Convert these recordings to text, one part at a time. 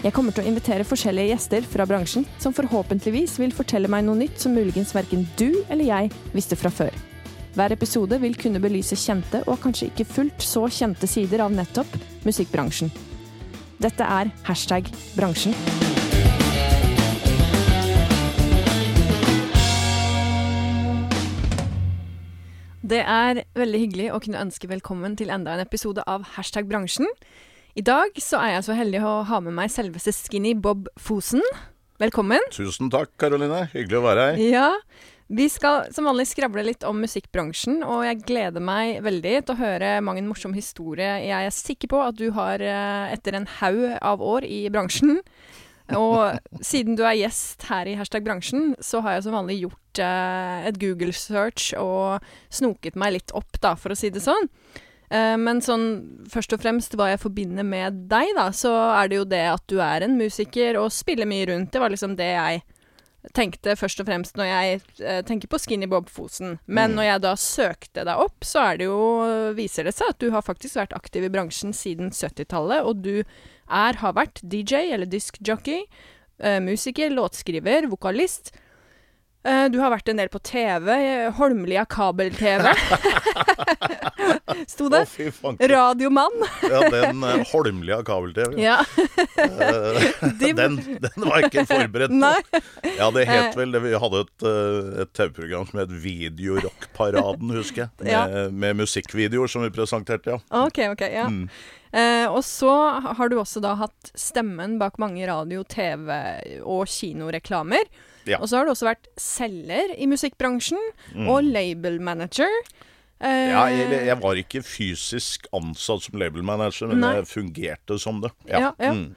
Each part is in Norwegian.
Jeg kommer til å invitere forskjellige gjester fra bransjen, som forhåpentligvis vil fortelle meg noe nytt som muligens verken du eller jeg visste fra før. Hver episode vil kunne belyse kjente og kanskje ikke fullt så kjente sider av nettopp musikkbransjen. Dette er hashtag bransjen. Det er veldig hyggelig å kunne ønske velkommen til enda en episode av Hashtag bransjen. I dag så er jeg så heldig å ha med meg selveste Skinny Bob Fosen. Velkommen. Tusen takk, Karoline. Hyggelig å være her. Ja, vi skal som vanlig skravle litt om musikkbransjen, og jeg gleder meg veldig til å høre mange morsomme historier. Jeg er sikker på at du har eh, etter en haug av år i bransjen. Og siden du er gjest her i Hashtag bransjen, så har jeg som vanlig gjort eh, et Google-search og snoket meg litt opp, da, for å si det sånn. Eh, men sånn først og fremst hva jeg forbinder med deg, da, så er det jo det at du er en musiker og spiller mye rundt. Det var liksom det jeg tenkte først og fremst når jeg eh, tenker på Skinny Bob Fosen. Men Mm. når jeg da søkte deg opp, så er det jo, viser det seg at du har faktisk vært aktiv i bransjen siden 70-tallet, og du er, har vært DJ eller diskjockey, jockey musiker, låtskriver, vokalist. Eh, du har vært en del på TV, eh, Holmlia kabel-TV. Sto det? fanken. Radiomann. Ja, den uh, Holmlia kabel-TV. Ja. Eh, den, den var jeg ikke forberedt på. Ja, det het vel det. Vi hadde et, eh, et TV-program som het Videorockparaden, husker jeg. Med, Ja. med musikkvideoer som vi presenterte, ja. OK, OK. Ja. Mm. Uh, og så har du også da hatt stemmen bak mange radio-, TV- og kinoreklamer. Ja. Og så har du også vært selger i musikkbransjen, og label manager. Eh, Mm. Ja, jeg, jeg var ikke fysisk ansatt som label manager, men Nei. jeg fungerte som det. Ja, ja. Mm.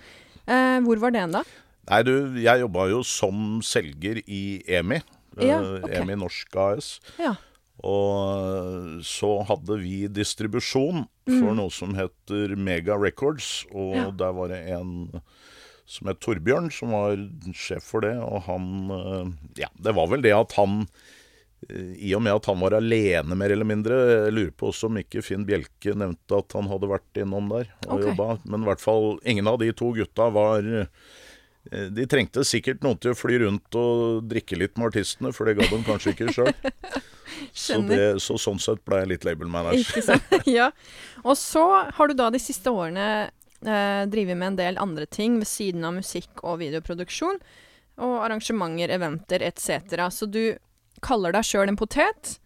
eh, hvor var det hen, da? Nei, du, jeg jobba jo som selger i EMI. eh, Ja, ok. EMI Norsk AS. Ja. Og så hadde vi distribusjon for noe som heter Mega Records, og Mm. Der var det en som het Torbjørn, som var sjef for det, og han eh, Ja, det var vel det at han eh, i og med at han var alene, mer eller mindre Jeg lurer på også om ikke Finn Bjelke nevnte at han hadde vært innom der og okay. jobba. Men i hvert fall ingen av de to gutta var eh, De trengte sikkert noen til å fly rundt og drikke litt med artistene, for det ga de kanskje ikke sjøl. Så, så sånn sett ble jeg litt label manager. Ja. Og så har du da de siste årene eh, drevet med en del andre ting ved siden av musikk og videoproduksjon. Og arrangementer, eventer etc. Så du kaller deg sjøl en potet,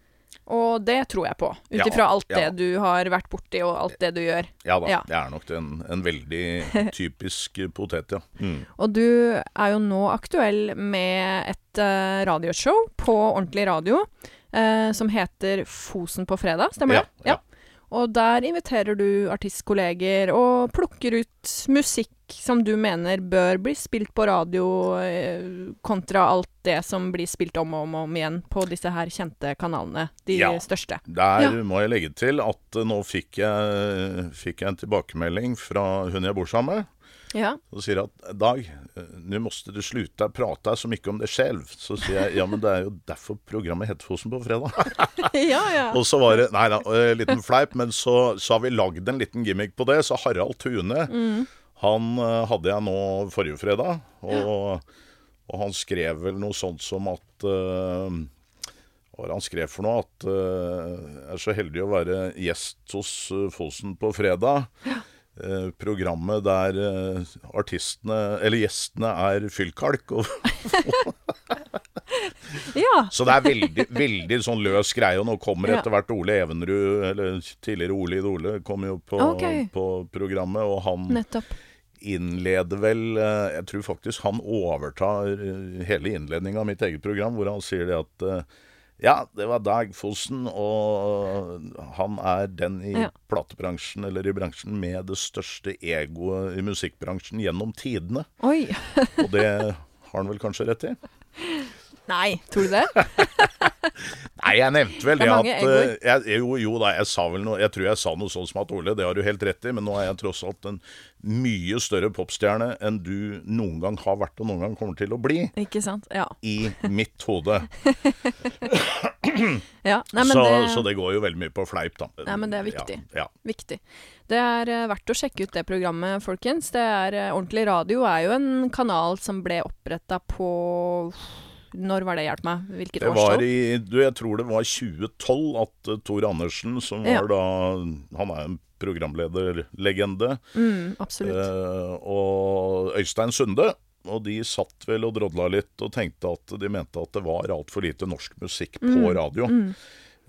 og det tror jeg på. Ut Ja, alt ja. det du har vært borti, og alt det du gjør. Ja da, Ja. jeg er nok en, en veldig typisk potet, ja. Mm. Og du er jo nå aktuell med et uh, radioshow på ordentlig radio uh, som heter Fosen på fredag, stemmer det? ja. Og der inviterer du artistkolleger og plukker ut musikk som du mener bør bli spilt på radio, eh, kontra alt det som blir spilt om og om, og om igjen på disse her kjente kanalene, de Ja. største. Der Ja. må jeg legge til at eh, nå fikk jeg, fikk jeg en tilbakemelding fra hun jeg bor sammen med. Ja. Og sier at Dag, eh, nå måtte du slutte å prate så mye om det selv. Så sier jeg ja, men det er jo derfor programmet heter Fosen på fredag. ja, ja. Og så var det Nei da, en liten fleip, men så, så har vi lagd en liten gimmick på det. Så Harald Tune, Mm. han eh, hadde jeg nå forrige fredag. Og, og han skrev vel noe sånt som at uh, Hva var det han skrev for noe? At uh, jeg er så heldig å være gjest hos eh, Fosen på fredag. Eh, programmet der eh, artistene, eller gjestene, er fyllkalk. Og, ja. så det er veldig, veldig sånn løs greie. Og nå kommer etter hvert Ole Evenrud, eller tidligere Ole Idole, kommer jo på, okay. på programmet. Og han Nettopp. Innleder vel eh, Jeg tror faktisk han overtar eh, hele innledninga av mitt eget program, hvor han sier det at eh, Ja, det var Dag Fossen, og han er den i Ja. platebransjen, eller i bransjen, med det største egoet i musikkbransjen gjennom tidene. Oi. Og det har han vel kanskje rett i? Nei, tror du det? Nei, jeg nevnte vel Det det, at eh, jeg, Jo, jo da, jeg sa vel noe Jeg tror jeg sa noe sånn som at Ole, det har du helt rett i, men nå er jeg tross alt en mye større popstjerne enn du noen gang har vært og noen gang kommer til å bli. Ikke sant? Ja. I mitt hode. ja. Nei, så, det, så det går jo veldig mye på fleip, da. Nei, men det er viktig. Ja, ja. Viktig. Det er eh, verdt å sjekke ut det programmet, folkens. Det er eh, Ordentlig radio er jo en kanal som ble oppretta på Når var det, hjelp meg? Hvilket Det var årstall? i du, Jeg tror det var 2012 at uh, Tor Andersen, som Ja. da Han er en programlederlegende. Mm, absolutt. Uh, og Øystein Sunde. Og de satt vel og drodla litt og tenkte at de mente at det var altfor lite norsk musikk på Mm, radio.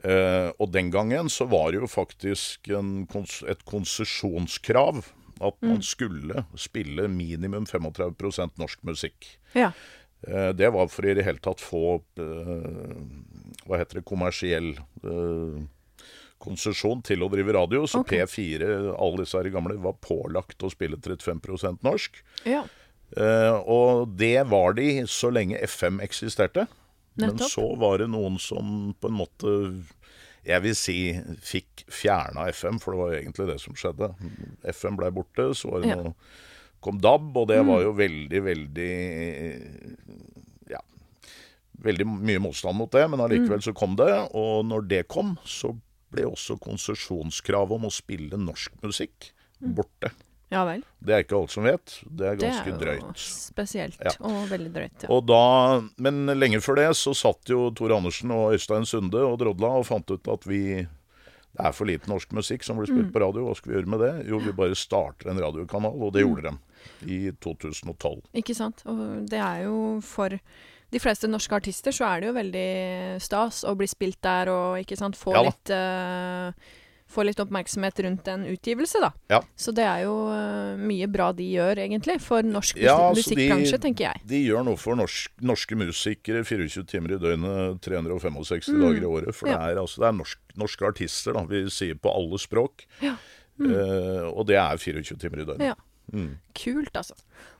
Eh, og den gangen så var det jo faktisk en, et konsesjonskrav at Mm. man skulle spille minimum 35% norsk musikk. ja. Eh, det var for i det hele tatt få eh, Hva heter det kommersiell eh, konsesjon til å drive radio. Så okay. P4, alle disse her gamle, var pålagt å spille 35 norsk. ja. Eh, og det var de så lenge FM eksisterte. Men Nettopp. så var det noen som på en måte jeg vil si fikk fjerna FM, for det var jo egentlig det som skjedde. FM blei borte, så var det Ja. Noe, kom DAB, og det var jo veldig, veldig Ja. Veldig mye motstand mot det, men Mm. allikevel så kom det. Og når det kom, så ble også konsesjonskravet om å spille norsk musikk borte. ja vel. Det er ikke alt som vet. Det er ganske Det er jo drøyt. spesielt. Ja. Og veldig drøyt. Ja. Og da, men lenge før det så satt jo Tor Andersen og Øystein Sunde og drodla og fant ut at vi det er for lite norsk musikk som blir spilt på radio. Hva skal vi gjøre med det? Jo, vi bare starter en radiokanal, og det gjorde de i 2012. Ikke sant? Og det er jo for de fleste norske artister så er det jo veldig stas å bli spilt der og ikke sant, få, Ja litt, uh, få litt oppmerksomhet rundt en utgivelse, da. Ja. Så det er jo uh, mye bra de gjør, egentlig, for norsk Ja, musikkbransje, de- tenker jeg. De gjør noe for norsk, norske musikere 24 timer i døgnet, 365 dager i året. For Mm. Det er, altså, det er norsk, norske artister, da. Vi sier på alle språk. Ja. Uh, og det er 24 timer i døgnet. Mm. Kult, altså.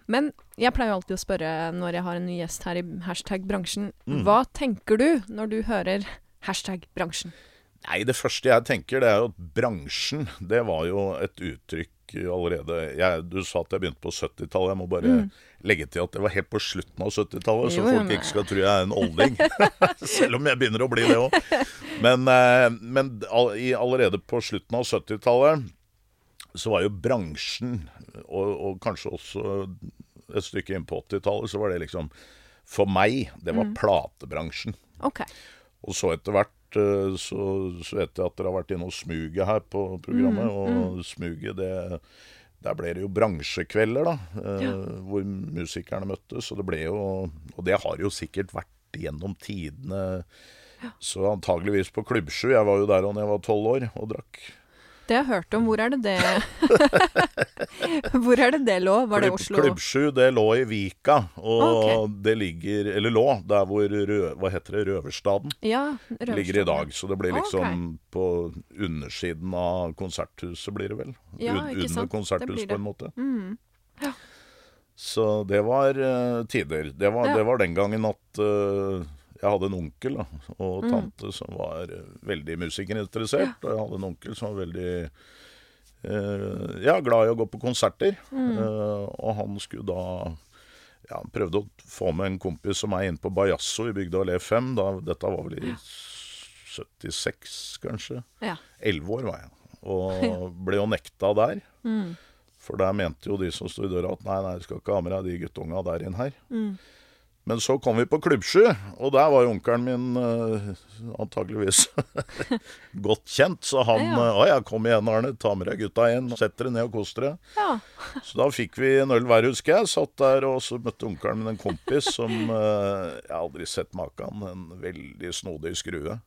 Men jeg pleier jo alltid å spørre når jeg har en ny gjest her i hashtag bransjen, Mm. hva tenker du når du hører hashtag bransjen? Nei, det første jeg tenker, det er jo at bransjen, det var jo et uttrykk allerede jeg, Du sa at jeg begynte på 70-tallet. Jeg må bare legge til at det var helt på slutten av 70-tallet, så Mm. Folk ikke skal tro jeg er en olding. Selv om jeg begynner å bli det òg. Men, eh, men allerede på slutten av 70-tallet så var jo bransjen, og, og kanskje også et stykke inn på 80-tallet, så var det liksom For meg, det Mm. var platebransjen. OK. Og så etter hvert eh, så, så vet jeg at dere har vært inne hos Smuget her på programmet. og Smuget, det Der ble det jo bransjekvelder, da. eh, Hvor musikerne møttes. Og det ble jo Og det har jo sikkert vært gjennom tidene. Så antageligvis på Klubbsju. Jeg var jo der da jeg var tolv år og drakk. Det har jeg hørt om. Hvor er det det Hvor er det det lå? Var det Klubb- Oslo? Klubbsju, det lå i Vika. Og okay. det ligger Eller lå der hvor rø, Hva heter det? Røverstaden? Ja, ligger i dag. Så det blir liksom okay. på undersiden av konserthuset, blir det vel. Ja, ikke Under sant. Det konserthuset, på en måte. Mm. Så det var uh, tider. Det var, Ja. det var den gangen at eh, jeg hadde en onkel da, og Mm. tante som var eh, veldig musikerinteressert. Og jeg hadde en onkel som var veldig eh, ja, glad i å gå på konserter. Mm. Eh, og han skulle da ja, prøvde å få med en kompis som er inne på Bajasso i Bygda Allé 5. Da, dette var vel i 76, kanskje. Ja. Elleve år var jeg. Og ble jo nekta der. Mm. For der mente jo de som sto i døra at nei, nei, du skal ikke ha med deg de guttunga der inn her. Mm. Men så kom vi på Klubbsju, og der var jo onkelen min uh, antageligvis godt kjent. Så han Ja. eh, 'Å ja, kom igjen, Arne. Ta med deg gutta inn. Sett dere ned og kos dere'. ja. Så da fikk vi en øl hver, husker jeg. Satt der, og så møtte onkelen min en kompis som uh, Jeg har aldri sett maken. En veldig snodig skrue.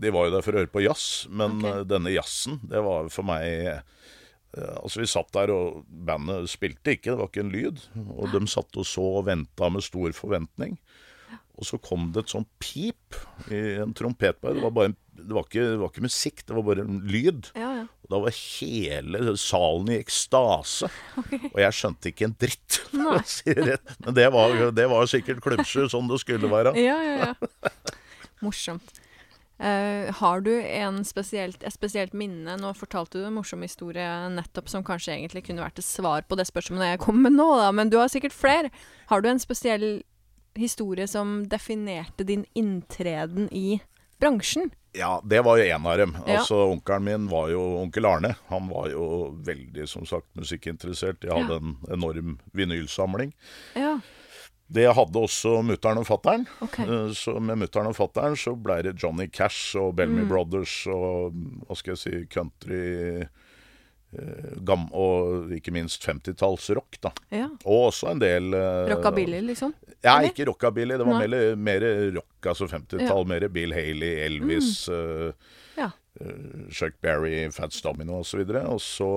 De var jo der for å høre på jazz, men okay. eh, denne jazzen, det var for meg eh, Altså Vi satt der, og bandet spilte ikke, det var ikke en lyd. Og de satt og så og venta med stor forventning. Og så kom det et sånt pip i en trompetbar. Det var, bare en, det var, ikke, det var ikke musikk, det var bare en lyd. Ja, ja. Og da var hele salen i ekstase. Og jeg skjønte ikke en dritt. Men det var, det var sikkert klubbsju sånn det skulle være. Ja, ja, ja. Morsomt. Eh, har du en spesielt, et spesielt minne Nå fortalte du en morsom historie nettopp som kanskje egentlig kunne vært et svar på det spørsmålet jeg kom med nå, da, men du har sikkert flere. Har du en spesiell historie som definerte din inntreden i bransjen? Ja, det var jo en av dem. Ja. Altså, Onkelen min var jo onkel Arne. Han var jo veldig som sagt musikkinteressert. Jeg hadde Ja. en enorm vinylsamling. Ja, Det hadde også mutter'n og fatter'n. OK. Eh, Så med mutter'n og fatter'n så blei det Johnny Cash og Bellamy Mm. Brothers og hva skal jeg si country eh, gam Og ikke minst 50-tallsrock, da. Ja. Og også en del eh, Rockabilly, liksom? Ja, eller? ikke rockabilly. Det var mer, mer rock, altså 50-tall. Mer Bill Haley, Elvis, eh, Ja. eh, Chuck Berry, Fats Domino osv. Og så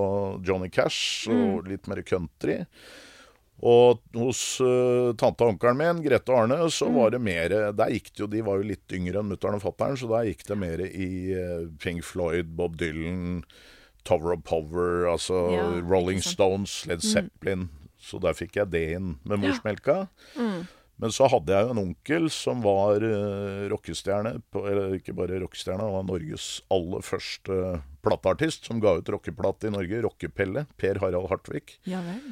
Johnny Cash og Mm. litt mer country. Og hos uh, tante og onkelen min, Grete og Arne, så Mm. var det mer Der gikk det jo De var jo litt yngre enn mutter'n og fatter'n, så der gikk det mer i uh, Pink Floyd, Bob Dylan, Tower of Power, altså Ja, Rolling. Stones, Led Zeppelin. Så der fikk jeg det inn med morsmelka. Mm. Men så hadde jeg jo en onkel som var uh, rockestjerne. Eller ikke bare rockestjerne, han var Norges aller første plateartist som ga ut rockeplate i Norge. Rockepelle. Per Harald Hartvig. Ja vel.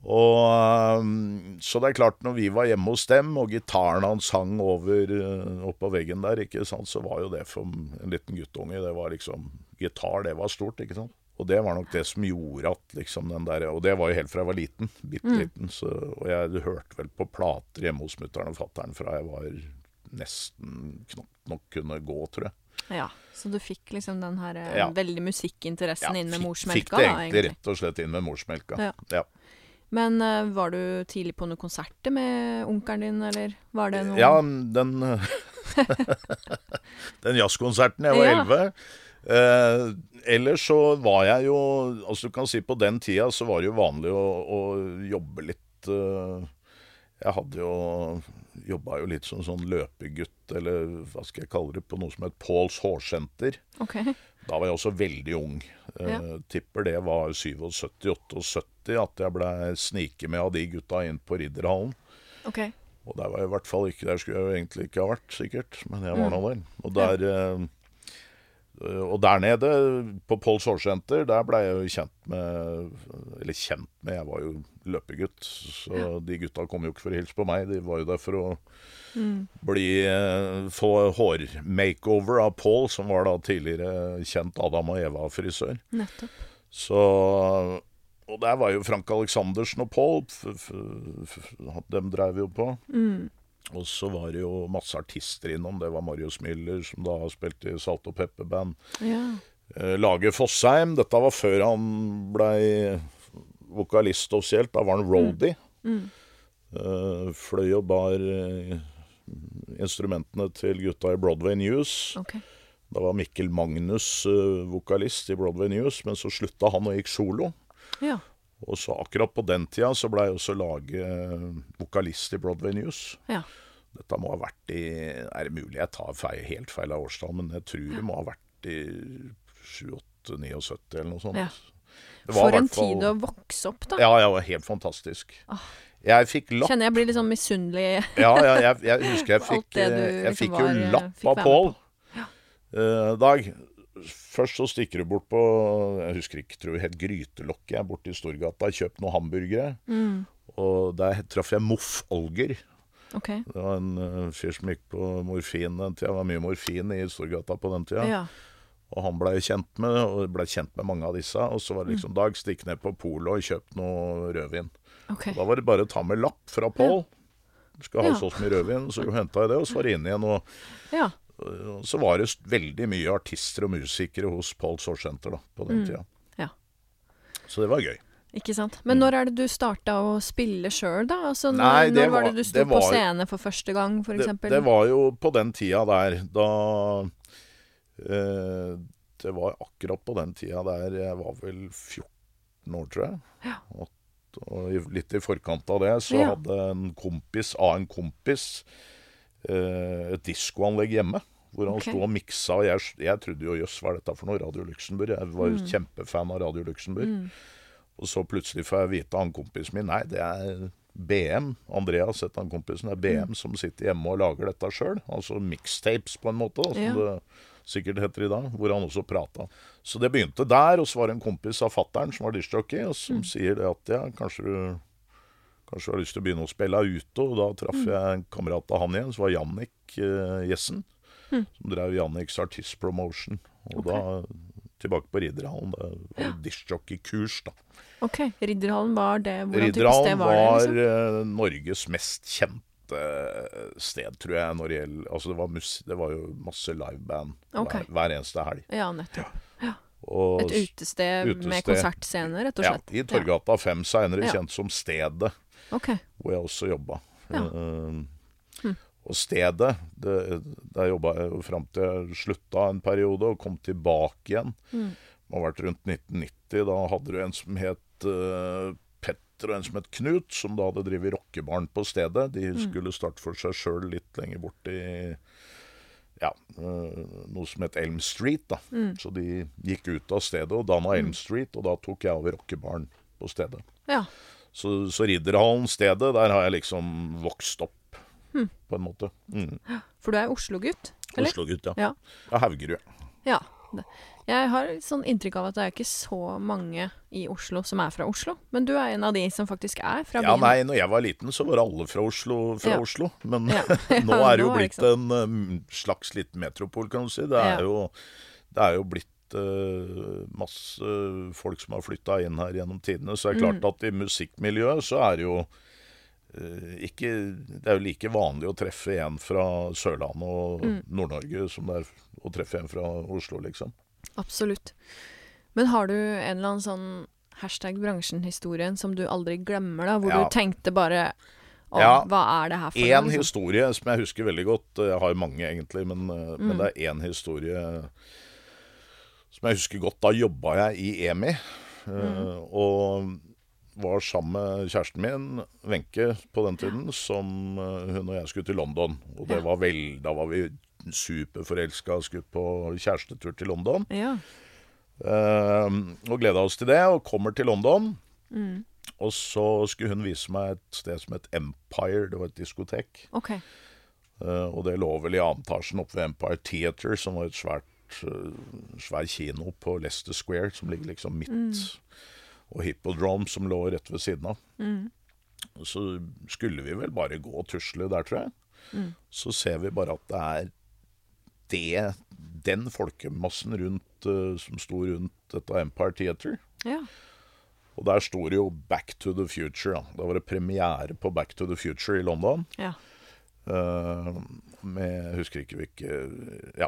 Og, um, så det er klart, når vi var hjemme hos dem, og gitaren hans hang over uh, oppå veggen der, ikke sant, så var jo det for en liten guttunge Det var liksom Gitar, det var stort, ikke sant. Og det var nok det som gjorde at liksom den der Og det var jo helt fra jeg var liten. Bitte liten. Så, og jeg hørte vel på plater hjemme hos mutter'n og fatter'n fra jeg var nesten knapt nok kunne gå, tror jeg. Ja, så du fikk liksom den her eh, Ja. veldig musikkinteressen inn med morsmelka, fikk det da, egentlig egentlig. rett og slett inn med morsmelka. Ja. ja. Men uh, var du tidlig på noen konserter med onkelen din, eller var det noe Ja, den Den jazzkonserten jeg var Ja. elleve. Eh, ellers så var jeg jo Altså du kan si på den tida så var det jo vanlig å, å jobbe litt eh, Jeg hadde jo Jobba jo litt som sånn løpegutt, eller hva skal jeg kalle det, på noe som het Pauls hårsenter. Okay. Da var jeg også veldig ung. Eh, Ja. Tipper det var 77-78 at jeg blei sniket med av de gutta inn på Ridderhallen. Okay. Og der var jeg i hvert fall ikke Der skulle jeg jo egentlig ikke ha vært, sikkert. Men jeg var Mm. nå der. Og der, ja. og der nede, på Pauls Hårsenter, der blei jeg jo kjent med Eller kjent med, jeg var jo løpegutt. Så de gutta kom jo ikke for å hilse på meg. De var jo der for å Mm. bli eh, få hårmakeover av Paul, som var da tidligere kjent Adam og Eva-frisør. Nettopp. Så Og der var jo Frank Aleksandersen og Paul. Dem drev jo på. Mm. Og så var det jo masse artister innom. Det var Marius Miller, som da spilte i Salt og Pepper-band. Ja. Eh, Lage Fossheim. Dette var før han blei vokalist offisielt. Da var han roadie. Mm. Eh, fløy og bar eh, instrumentene til gutta i Broadway News. Okay. Da var Mikkel Magnus vokalist i Broadway News, men så slutta han og gikk solo. Ja. Og så akkurat på den tida så blei også Lage eh, vokalist i Broadway News. Ja. Dette må ha vært i Er det mulig jeg tar feil, helt feil av årstall, men jeg tror det må ha vært i 78-79 eller noe sånt. Ja. Det var For en fall- tid å vokse opp, da. Ja, ja, helt fantastisk. Jeg fikk lapp Kjenner jeg blir litt sånn misunnelig. Ja, ja jeg, jeg husker jeg fikk, eh, jeg liksom fikk jo var, lapp fikk av Pål. Ja. Uh, Dag, først så stikker du bort på Jeg husker ikke, tror jeg het Grytelokket jeg borte i Storgata. Kjøpt noen hamburgere. Mm. Og der traff jeg Moff Olger. Okay. Det var en eh, fyr som gikk på morfin den tida. Det var mye morfin i Storgata på den tida. Ja. Og han blei kjent med og ble kjent med mange av disse. Og så var det Mm. liksom Dag, stikk ned på polet og kjøp noe rødvin. Okay. Da var det bare å ta med lapp fra Pål. Du skal ha Ja. så mye rødvin, så henta jeg det, og så var det inn igjen. Og, Ja. Så var det veldig mye artister og musikere hos Pauls Center da, på den tida. Ja. Så det var gøy. Ikke sant. Men når er det du starta å spille sjøl, da? Altså, når, Mm. Nei, det når var var- det du sto det på scene for første gang, for Det, det var jo på den tida der, da eh, Det var akkurat på den tida der jeg var vel 14 år, tror jeg. Ja. Og, og litt i forkant av det så Ja. hadde en kompis av en kompis eh, et diskoanlegg hjemme. Hvor han okay. sto og miksa. Og jeg, jeg trodde jo jøss, hva er dette for noe? Radio Luxembourg. Jeg var jo kjempefan av Radio Luxembourg. Og så plutselig får jeg vite av han kompisen min Nei, det er BM. Andreas het han kompisen. Det er BM som sitter hjemme og lager dette sjøl. Altså mixtapes, på en måte, da, som Ja. det sikkert heter i dag. Hvor han også prata. Så det begynte der. Og så var det en kompis av fattern som var diskjockey, og som sier det at ja, kanskje du Kanskje du har lyst til å begynne å spille ute, og da traff jeg en kamerat av han igjen, som var Jannik eh, Jessen. Som drev Janniks Artist Promotion. Og da tilbake på Ridderhallen. Det var ja. dishjockey-kurs, da. Ok, Ridderhallen var det Hvordan type sted var var, det? liksom? var Norges mest kjente eh, sted, tror jeg, når det gjelder Altså, det var, mus det var jo masse liveband okay. hver, hver eneste helg. Ja, nettopp. Og Et utested, med konsertscener, konsertscene, rett og ja. I Torgata 5, seinere Ja. kjent som Stedet. okay. hvor jeg også jobba. Ja. Hm. Og stedet det, Der jobba jeg fram til jeg slutta en periode og kom tilbake igjen. Mm. Det må ha vært rundt 1990. Da hadde du en som het uh, Petter og en som het Knut, som da hadde drevet rockebaren på stedet. De Hm. skulle starte for seg sjøl litt lenger bort i ja, eh, noe som het Elm Street. da. Mm. Så de gikk ut av stedet og danna Elm Street, og da tok jeg over rockebaren på stedet. Ja. Så, så Ridderhallen stedet, der har jeg liksom vokst opp, på en måte. Mm. For du er Oslo-gutt? Eller? Oslo-gutt, ja. Ja. ja. Haugerud. Ja. Jeg har sånn inntrykk av at det er ikke så mange i Oslo som er fra Oslo. Men du er en av de som faktisk er fra Ja, nei, når jeg var liten, så var alle fra Oslo. Fra Ja. Oslo. Men Ja. nå er det jo blitt en um, slags liten metropol, kan du si. Det er, Ja. jo, det er jo blitt uh, masse folk som har flytta inn her gjennom tidene. Så det er Mm. klart at i musikkmiljøet så er det jo ikke Det er jo like vanlig å treffe en fra Sørlandet og Mm. Nord-Norge som det er å treffe en fra Oslo, liksom. Absolutt. Men har du en eller annen sånn hashtag bransjen-historien som du aldri glemmer, da? Hvor Ja. du tenkte bare Å, Ja. hva er det her for Én noe? liksom? historie som jeg husker veldig godt. Jeg har mange, egentlig, men, Mm. men det er én historie som jeg husker godt. Da jobba jeg i EMI. eh, Mm. Og var sammen med kjæresten min, Wenche, på den tiden, som eh, hun og jeg skulle til London. Og det var vel, da var vi superforelska og skulle på kjærestetur til London. Ja. Uh, og gleda oss til det, og kommer til London. Mm. Og så skulle hun vise meg et sted som het Empire. Det var et diskotek. Okay. Uh, og det lå vel i annen etasjen oppe ved Empire Theater, som var et svært uh, svær kino på Leicester Square, som ligger liksom midt. Og Hippodrome, som lå rett ved siden av. Mm. Så skulle vi vel bare gå og tusle der, tror jeg. Så ser vi bare at det er det Den folkemassen rundt, uh, som sto rundt dette Empire Theater. Ja. Og der sto det jo Back to the Future. Da, da var det premiere på Back to the Future i London. ja. Uh, med, jeg husker ikke hvilke Ja,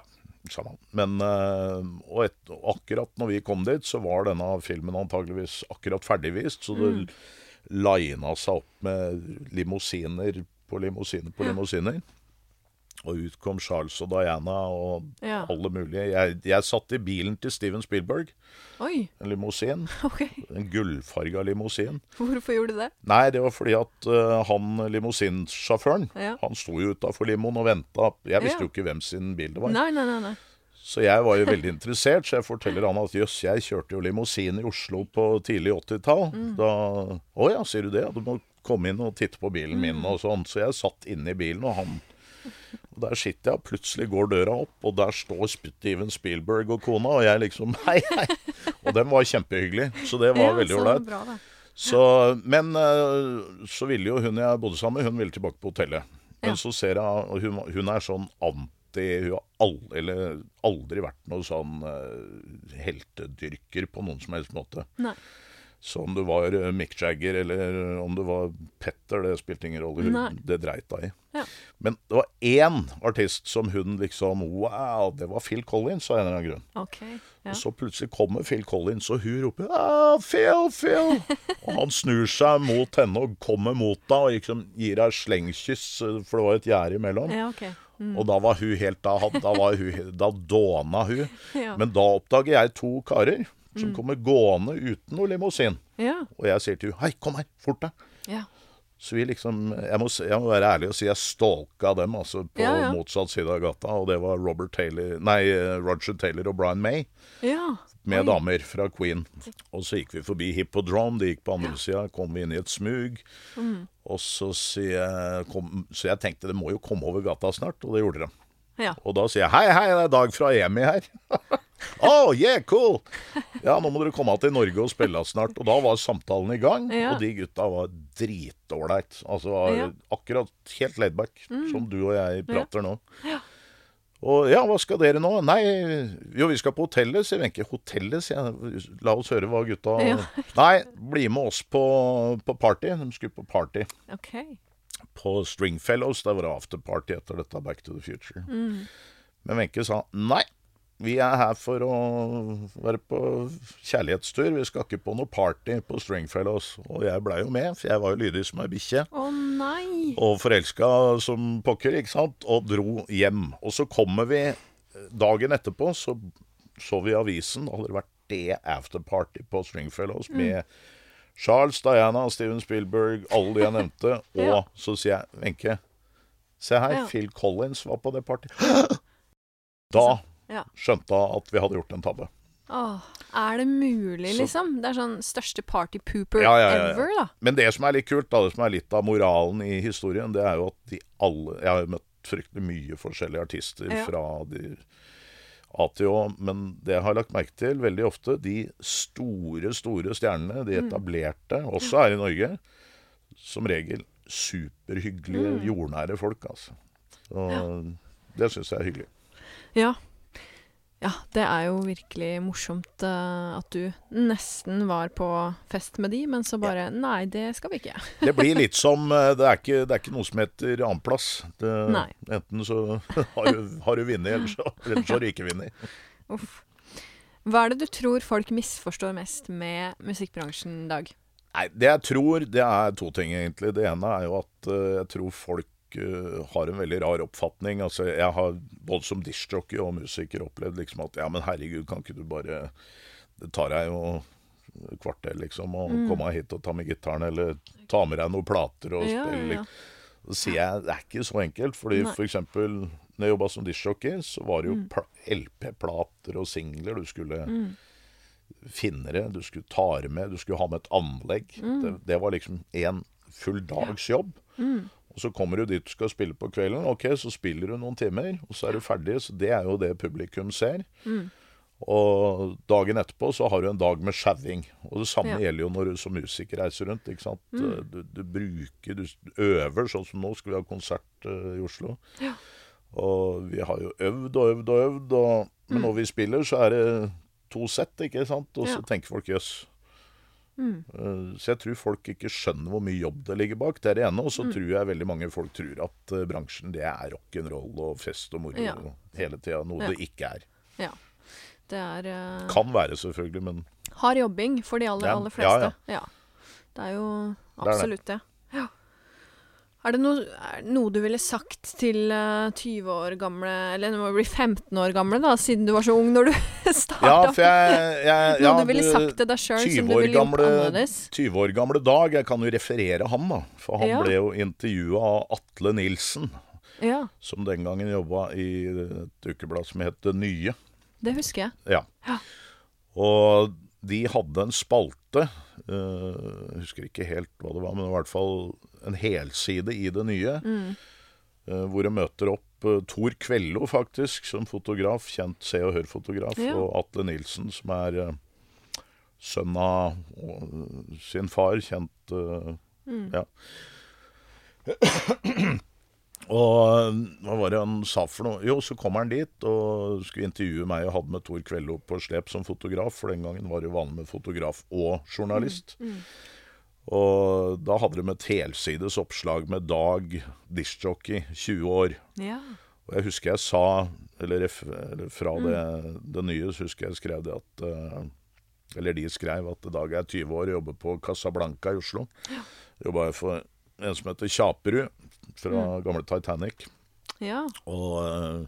samme. Men eh, og, et, og akkurat når vi kom dit, så var denne filmen antageligvis akkurat ferdigvist. Så det lina seg opp med limousiner på limousiner på limousiner. Og ut kom Charles og Diana og Ja. alle mulige. Jeg, jeg satt i bilen til Steven Spielberg, Oi. en limousin. Okay. En gullfarga limousin. Hvorfor gjorde du det? Nei, det var fordi at uh, han limousinsjåføren, Ja. han sto jo utafor limoen og venta. Jeg visste Ja. jo ikke hvem sin bil det var. Nei, nei, nei. nei. Så jeg var jo veldig interessert, så jeg forteller han at jøss, jeg kjørte jo limousin i Oslo på tidlig 80-tall. Mm. Da Å ja, sier du det? Du må komme inn og titte på bilen min Mm. og sånn. Så jeg satt inne i bilen, og han og Der sitter jeg, og plutselig går døra opp, og der står Steven Spielberg og kona, og jeg liksom Hei, hei! Og dem var kjempehyggelig, så det var Ja, veldig ålreit. men eh, så ville jo hun jeg bodde sammen med, hun ville tilbake på hotellet. Men Ja. så ser jeg og hun, hun er sånn anti Hun har aldri, eller aldri vært noe sånn eh, heltedyrker på noen som helst måte. Nei. Så om du var eh, Mick Jagger eller om du var Petter, det spilte ingen rolle. Hun, Nei. det dreit hun i. Ja. Men det var én artist som hun liksom Wow, det var Phil Collins, av en eller annen grunn. Okay, Ja. Og så plutselig kommer Phil Collins, og hun roper ah, 'Phil, Phil!' og han snur seg mot henne og kommer mot henne og liksom gir henne slengkyss, eh, for det var et gjerde imellom. Ja, okay. Mm. Og da var hun helt Da, da, var hun, da dåna hun. Ja. Men da oppdager jeg to karer som kommer gående uten noe limousin. Ja. Og jeg sier til hun 'Hei, kom her, fort deg'. Ja. Så vi liksom Jeg må, jeg må være ærlig og si jeg stalka dem, altså, på Ja, ja. motsatt side av gata. Og det var Robert Taylor Nei, eh, Roger Taylor og Brian May Ja. med Oi. damer fra Queen. Og så gikk vi forbi Hippodrome, de gikk på andre sida, kom vi inn i et smug. Mm. Og så jeg kom, Så jeg tenkte det må jo komme over gata snart, og det gjorde de. Ja. Og da sier jeg hei, hei, det er Dag fra EMI her. oh, yeah, cool! Ja, nå må dere komme til Norge og spille snart. Og da var samtalen i gang, Ja. og de gutta var dritålreit. Altså Ja. Mm. akkurat helt laidback, som du og jeg prater nå. Og ja, hva skal dere nå? Nei, jo, vi skal på hotellet, sier Wenche. Hotellet, sier jeg. La oss høre hva gutta Ja. Nei, bli med oss på, på party. De skulle på party Okay. på Stringfellows. Der var det afterparty etter dette Back to the Future. Mm. Men Wenche sa nei. Vi er her for å være på kjærlighetstur. Vi skal ikke på noe party på Stringfellows. Og jeg blei jo med, for jeg var jo lydig som ei bikkje. Å nei! Og forelska som pokker, ikke sant. Og dro hjem. Og så kommer vi dagen etterpå, så så vi avisen. Det hadde det vært det afterparty på Stringfellows Mm. med Charles, Diana, Steven Spielberg, alle de jeg nevnte. Og så sier jeg, Wenche, se her, Ja. Phil Collins var på det partyet. Da Ja. skjønte at vi hadde gjort en tabbe. Åh, er det mulig, Så- liksom? Det er sånn største party pooper Ja, ja, ja, ever, da. Men det som er litt kult, da, det som er litt av moralen i historien, det er jo at de alle Jeg har møtt fryktelig mye forskjellige artister fra de A til Å, men det jeg har lagt merke til veldig ofte, de store, store stjernene, Mm. de etablerte, også her i Norge, som regel superhyggelige, Mm. jordnære folk, altså. Så det syns jeg er hyggelig. Ja. Ja, det er jo virkelig morsomt uh, at du nesten var på fest med de, men så bare Nei, det skal vi ikke. Det blir litt som eh, Det er ikke, det er ikke noe som heter annenplass. Enten så har du, har du vunnet, eller så, eller så har du ikke vunnet. Uff. Hva er det du tror folk misforstår mest med musikkbransjen, Dag? Nei, det jeg tror, det er to ting, egentlig. Det ene er jo at uh, jeg tror folk eh, har en veldig rar oppfatning. Altså, jeg har både som dishjockey og musiker opplevd liksom at ja, men herregud, kan ikke du bare Det tar deg jo et kvarter, liksom, å Mm. komme hit og ta med gitaren, eller ta med deg noen plater og Ja, spille. ja, ja. Så sier jeg det er ikke så enkelt, fordi Nei. for eksempel når jeg jobba som dishjockey, så var det jo Mm. LP-plater og singler du skulle Mm. det, du skulle ta det med, du skulle ha med et anlegg. Mm. Det, det var liksom en full dags jobb. Og så kommer du dit du skal spille på kvelden. Ok, så spiller du noen timer, og så er du ferdig. Så det er jo det publikum ser. Mm. Og dagen etterpå så har du en dag med sjauing. Og det samme Ja. Mm. gjelder jo når du som musiker reiser rundt. ikke sant? Du, du bruker, du øver, sånn som nå skal vi ha konsert uh, i Oslo. Ja. Og vi har jo øvd og øvd og øvd, og, men når vi spiller, så er det to sett, ikke sant? Og så Mm. Ja. tenker folk jøss. Mm. Eh, Så jeg tror folk ikke skjønner hvor mye jobb det ligger bak. Det er det ene. Og så Mm. tror jeg veldig mange folk tror at eh, bransjen det er rock'n'roll og fest og moro Ja. hele tida. Noe Ja. det ikke er. Ja. Det er uh, Kan være, selvfølgelig, men hard jobbing for de aller, aller fleste. ja. Ja, Det er jo absolutt det. Er det noe, er det noe du ville sagt til uh, 20 år gamle Eller nå må du bli 15 år gamle, da, siden du var så ung når du starta? Ja, for jeg, jeg noe ja, du ville sagt til deg sjøl som 20 du ville gjort gamle- annerledes? 20 år gamle Dag, jeg kan jo referere ham, da. For han Ja. ble jo intervjua av Atle Nilsen, Ja, som den gangen jobba i et ukeblad som het Det Nye. det husker jeg. Ja. Ja. Og de hadde en spalte, eh, jeg husker ikke helt hva det var, men i hvert fall en helside i det nye, Mm. eh, hvor jeg møter opp uh, Tor Kvello, faktisk, som fotograf, kjent Se og Hør-fotograf, Ja. og Atle Nilsen, som er eh, sønn av eh, sin far, kjent eh, Mm. Ja. Og hva var det han sa for noe? Jo, så kom han dit og skulle intervjue meg og hadde med Tor Kvello på slep som fotograf, for den gangen var det jo vanlig med fotograf og journalist. Mm. Og da hadde de et helsides oppslag med Dag diskjockey, 20 år. Ja. Og jeg husker jeg sa, eller, eller fra det, det nye, så husker jeg skrev det at eh, Eller de skrev at Dag er 20 år og jobber på Casablanca i Oslo. Jobba for en som heter Kjaperud, fra gamle Titanic. ja. Og eh,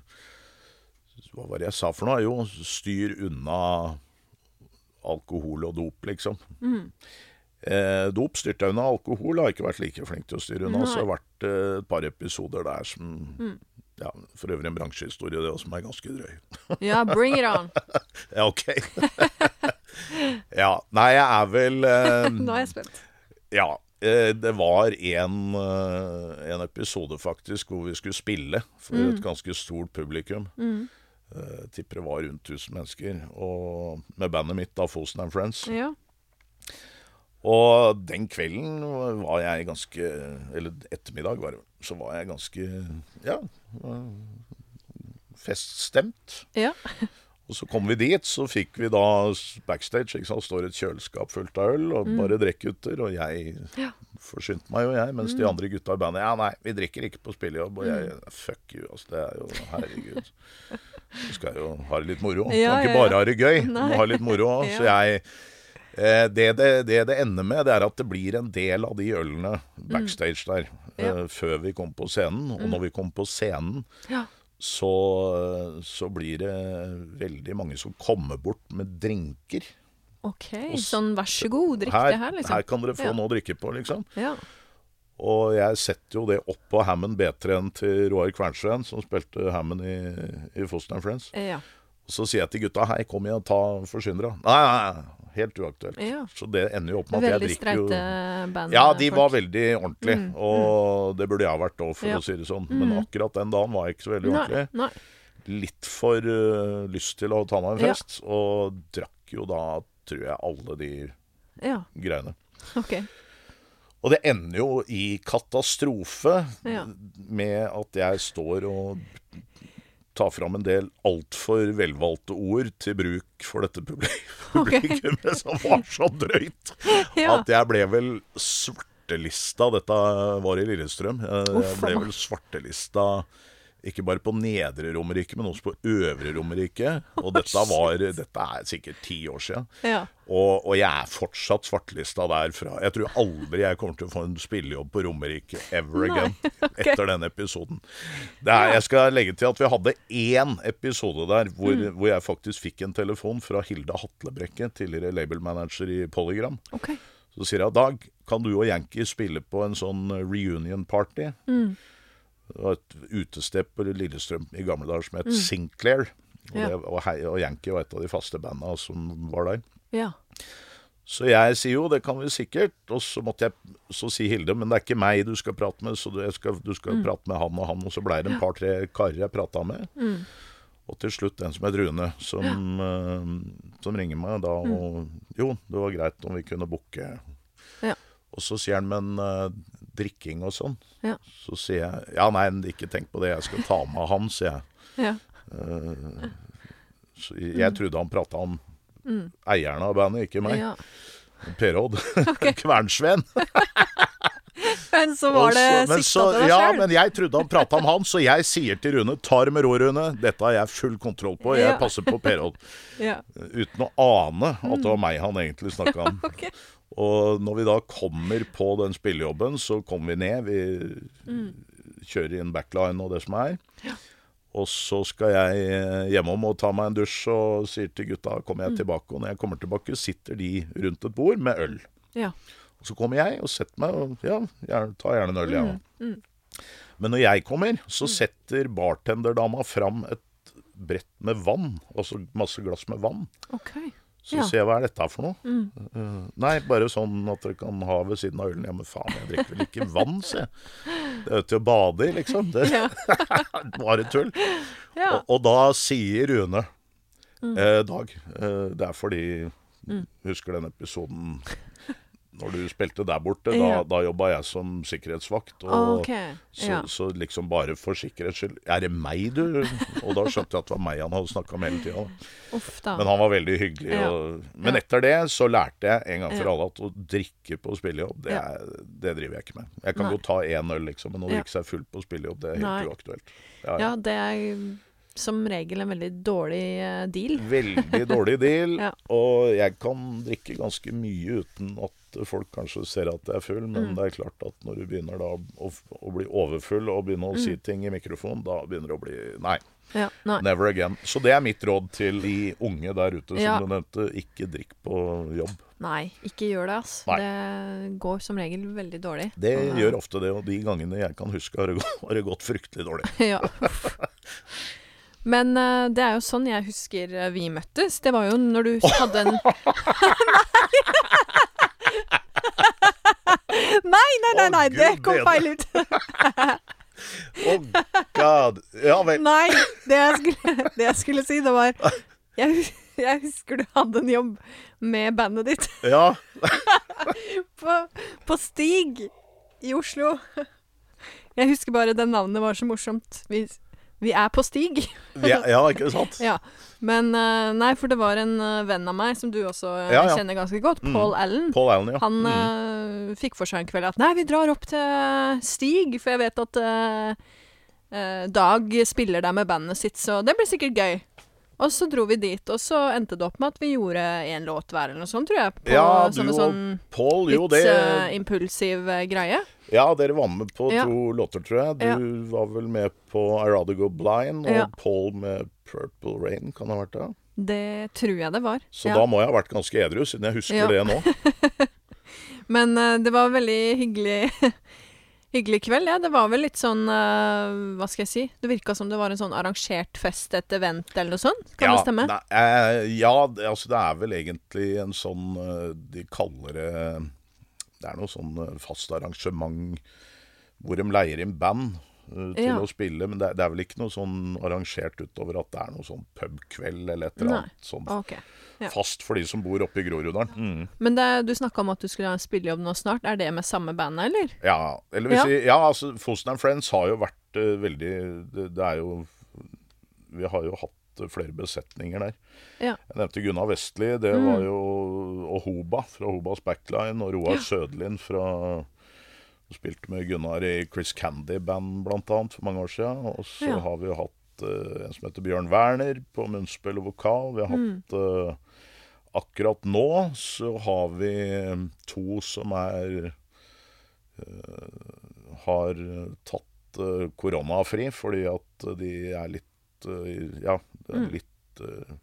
hva var det jeg sa for noe? Jo, styr unna alkohol og dop, liksom. Mm. Eh, dop styrte jeg unna. Alkohol har ikke vært like flink til å styre unna. Nei. Så det har vært eh, et par episoder der som ja, For øvrig en bransjehistorie, det også, som er ganske drøy. Ja, bring it on. Ja, ok. ja. Nei, jeg er vel eh, Nå er jeg spent. Ja. Eh, Det var en, eh, en episode faktisk hvor vi skulle spille for et ganske stort publikum. Eh, tipper det var rundt 1000 mennesker. Og med bandet mitt, da, Fosen and Friends. Ja. Og den kvelden var jeg ganske Eller ettermiddag, var det, så var jeg ganske Ja, feststemt. Ja. Og så kom vi dit, så fikk vi da backstage. Ikke sant? Står et kjøleskap fullt av øl, og bare drikkgutter. Og jeg forsynte meg jo, jeg. Mens de andre gutta i bandet Ja, nei, vi drikker ikke på spillejobb. Og jeg Fuck you, altså. Det er jo Herregud. Du skal jo ha det litt moro. Du Ja, kan ikke ja, ja. bare ha det gøy. Du må ha litt moro òg. Så jeg eh, det, det, det det ender med, det er at det blir en del av de ølene backstage der. Ja. eh, Før vi kom på scenen. Og når vi kom på scenen, Ja. Så, så blir det veldig mange som kommer bort med drinker. OK. Og Sånn vær så god, drikk Her, det her, liksom. her kan dere få Ja. noe å drikke på, liksom. Ja. Og jeg setter jo det opp på Hammond B3-en til Roar Kvernsveen, som spilte Hammond i, i Foster and Friends. Ja. Og så sier jeg til gutta hei, kom igjen, ta Forsyn dere. Nei, nei, nei, helt uaktuelt. Ja. Så det ender jo opp med at jeg Veldig drikker jo streite band. Ja, de folk. var veldig ordentlige, og det burde jeg ha vært òg, for Ja. å si det sånn. Men akkurat den dagen var jeg ikke så veldig ordentlig. Nei, nei. litt for uh, lyst til å ta meg en Ja. fest, og drakk jo da, tror jeg, alle de Ja, greiene. OK. Og det ender jo i katastrofe Ja. med at jeg står og tar fram en del altfor velvalgte ord til bruk for dette publikummet, okay. som var så drøyt Ja. at jeg ble vel svartelista Dette var i Lillestrøm. Jeg ble vel svartelista ikke bare på nedre Romerike, men også på øvre Romerike. Og dette, var, dette er sikkert ti år siden. Ja. Og, og jeg er fortsatt svartlista derfra. Jeg tror aldri jeg kommer til å få en spillejobb på Romerike ever Nei, again etter den episoden. Det er, jeg skal legge til at vi hadde én episode der hvor, Mm. hvor jeg faktisk fikk en telefon fra Hilde Hatlebrekke, tidligere labelmanager i Polygram. Okay. Så sier jeg Dag, kan du og Yankee spille på en sånn reunion party? Mm. Det var et utested på Lillestrøm i gamle dager som het Sinclair. Og, Mm. Ja. det, og, hei, og Yankee var et av de faste banda som var der. Ja. Så jeg sier jo, det kan vi sikkert. Og så måtte jeg Så si Hilde, men det er ikke meg du skal prate med, så du skal, du skal prate med han og han. Og så blei det en par-tre karer jeg prata med. Og til slutt en som het Rune, som, eh, som ringer meg da og Jo, det var greit om vi kunne booke. Og så sier han, men uh, drikking og sånn. Ja. Så sier jeg ja, nei, ikke tenk på det, jeg skal ta med han, sier jeg. Ja. Så jeg trodde han prata om eierne av bandet, ikke meg. ja. Per Odd. Kvernsveen. Men så var det sikta til deg Ja, men jeg trodde han prata om han, så jeg sier til Rune ta det med ro, Rune. Dette har jeg full kontroll på. Jeg passer på Per Odd. Ja. Uten å ane at det var meg han egentlig snakka om. Ok. Og når vi da kommer på den spillejobben, så kommer vi ned. Vi kjører inn backline og det som er. Og så skal jeg eh, hjemom og ta meg en dusj og sier til gutta kommer jeg tilbake. Og når jeg kommer tilbake, sitter de rundt et bord med øl. Ja. Og så kommer jeg og setter meg og ja, jeg tar gjerne en øl, jeg òg. Men når jeg kommer, så setter bartenderdama fram et brett med vann. Altså masse glass med vann. OK. Så Ja. sier jeg hva er dette for noe? Eh, nei, bare sånn at dere kan ha ved siden av ølen. Ja, men faen, jeg drikker vel ikke vann, sier jeg. Det er jo til å bade i, liksom. Det Ja. bare tull. Ja. Og, og da sier Rune eh, Dag, eh, det er fordi Husker den episoden når du spilte der borte? Da, Ja. da jobba jeg som sikkerhetsvakt. Og okay. så, Ja. så liksom bare for sikkerhets skyld Er det meg, du? Og da skjønte jeg at det var meg han hadde snakka med hele tida. Men han var veldig hyggelig. Ja. Og, men etter det så lærte jeg en gang for alle at å drikke på spillejobb, det, er, det driver jeg ikke med. Jeg kan Nei. godt ta én øl, liksom, men å drikke seg full på spillejobb, det er helt Nei. uaktuelt. Ja, ja. Ja, det er som regel en veldig dårlig eh, deal. Veldig dårlig deal. Ja. Og jeg kan drikke ganske mye uten at folk kanskje ser at jeg er full, men Mm. det er klart at når du begynner da å, å bli overfull og begynner å Mm. si ting i mikrofon, da begynner det å bli Nei. Ja. Never again. Så det er mitt råd til de unge der ute som Ja. du nevnte. Ikke drikk på jobb. Nei, ikke gjør det, ass. Nei. Det går som regel veldig dårlig. Det Og- gjør ofte det, og de gangene jeg kan huske, har det gått, har det gått fryktelig dårlig. ja. Men uh, det er jo sånn jeg husker eh, vi møttes. Det var jo når du hadde en Nei, nei, nei, nei, det kom feil ut. Oh god. Ja vel. Nei, det jeg skulle, det jeg skulle si, det var jeg, jeg husker du hadde en jobb med bandet ditt Ja. på, på Stig i Oslo. Jeg husker bare det navnet var så morsomt. Vi, vi er på Stig. ja, ja, ikke sant? Ja. Men eh, nei, for det var en eh, venn av meg som du også eh, Ja, ja. kjenner ganske godt, Mm. Paul Allen. Paul Allen, ja. Han Mm. fikk for seg en kveld at Nei, vi drar opp til Stig, for jeg vet at eh, Dag spiller der med bandet sitt, så det blir sikkert gøy. Og så dro vi dit, og så endte det opp med at vi gjorde én låt hver, eller noe sånt, tror jeg. På Ja, du og sånn Paul, jo litt det eh, impulsiv uh, greie. Ja, dere var med på Ja. to låter, tror jeg. Du Ja. var vel med på I Rather Go Blind, og Ja. Paul med Purple Rain, kan det ha vært det? Det tror jeg det var. Så da må jeg ha vært ganske edru, siden jeg husker det nå. Men uh, det var veldig hyggelig Hyggelig kveld, ja. Det var vel litt sånn uh, Hva skal jeg si? Det virka som det var en sånn arrangert fest, et event eller noe sånt. Kan ja, det stemme? Ne, eh, ja, det, altså det er vel egentlig en sånn eh, De kaller det Det er noe sånn eh, fast arrangement hvor de leier inn band til Ja. å spille. Men det, det er vel ikke noe sånn arrangert utover at det er noe sånn pubkveld eller et eller annet sånn okay. ja. fast for de som bor oppe i Groruddalen. Mm. Men det, du snakka om at du skulle ha en spillejobb nå snart. Er det med samme bandet, eller? Ja, eller Ja. Jeg, Ja, altså Fosen and Friends har jo vært uh, veldig det, det er jo Vi har jo hatt eh, flere besetninger der. Ja. Jeg nevnte Gunnar Vestli, det Mm. var jo Og Hoba fra Hobas Backline, og Roar Sødlin fra Spilte med Gunnar i Chris Candy-band annet for mange år siden. Og så Ja. har vi jo hatt uh, en som heter Bjørn Werner på munnspill og vokal. Vi har Mm. hatt eh, Akkurat nå så har vi to som er uh, har tatt eh, koronafri fordi at de er litt eh, Ja, Mm. litt eh,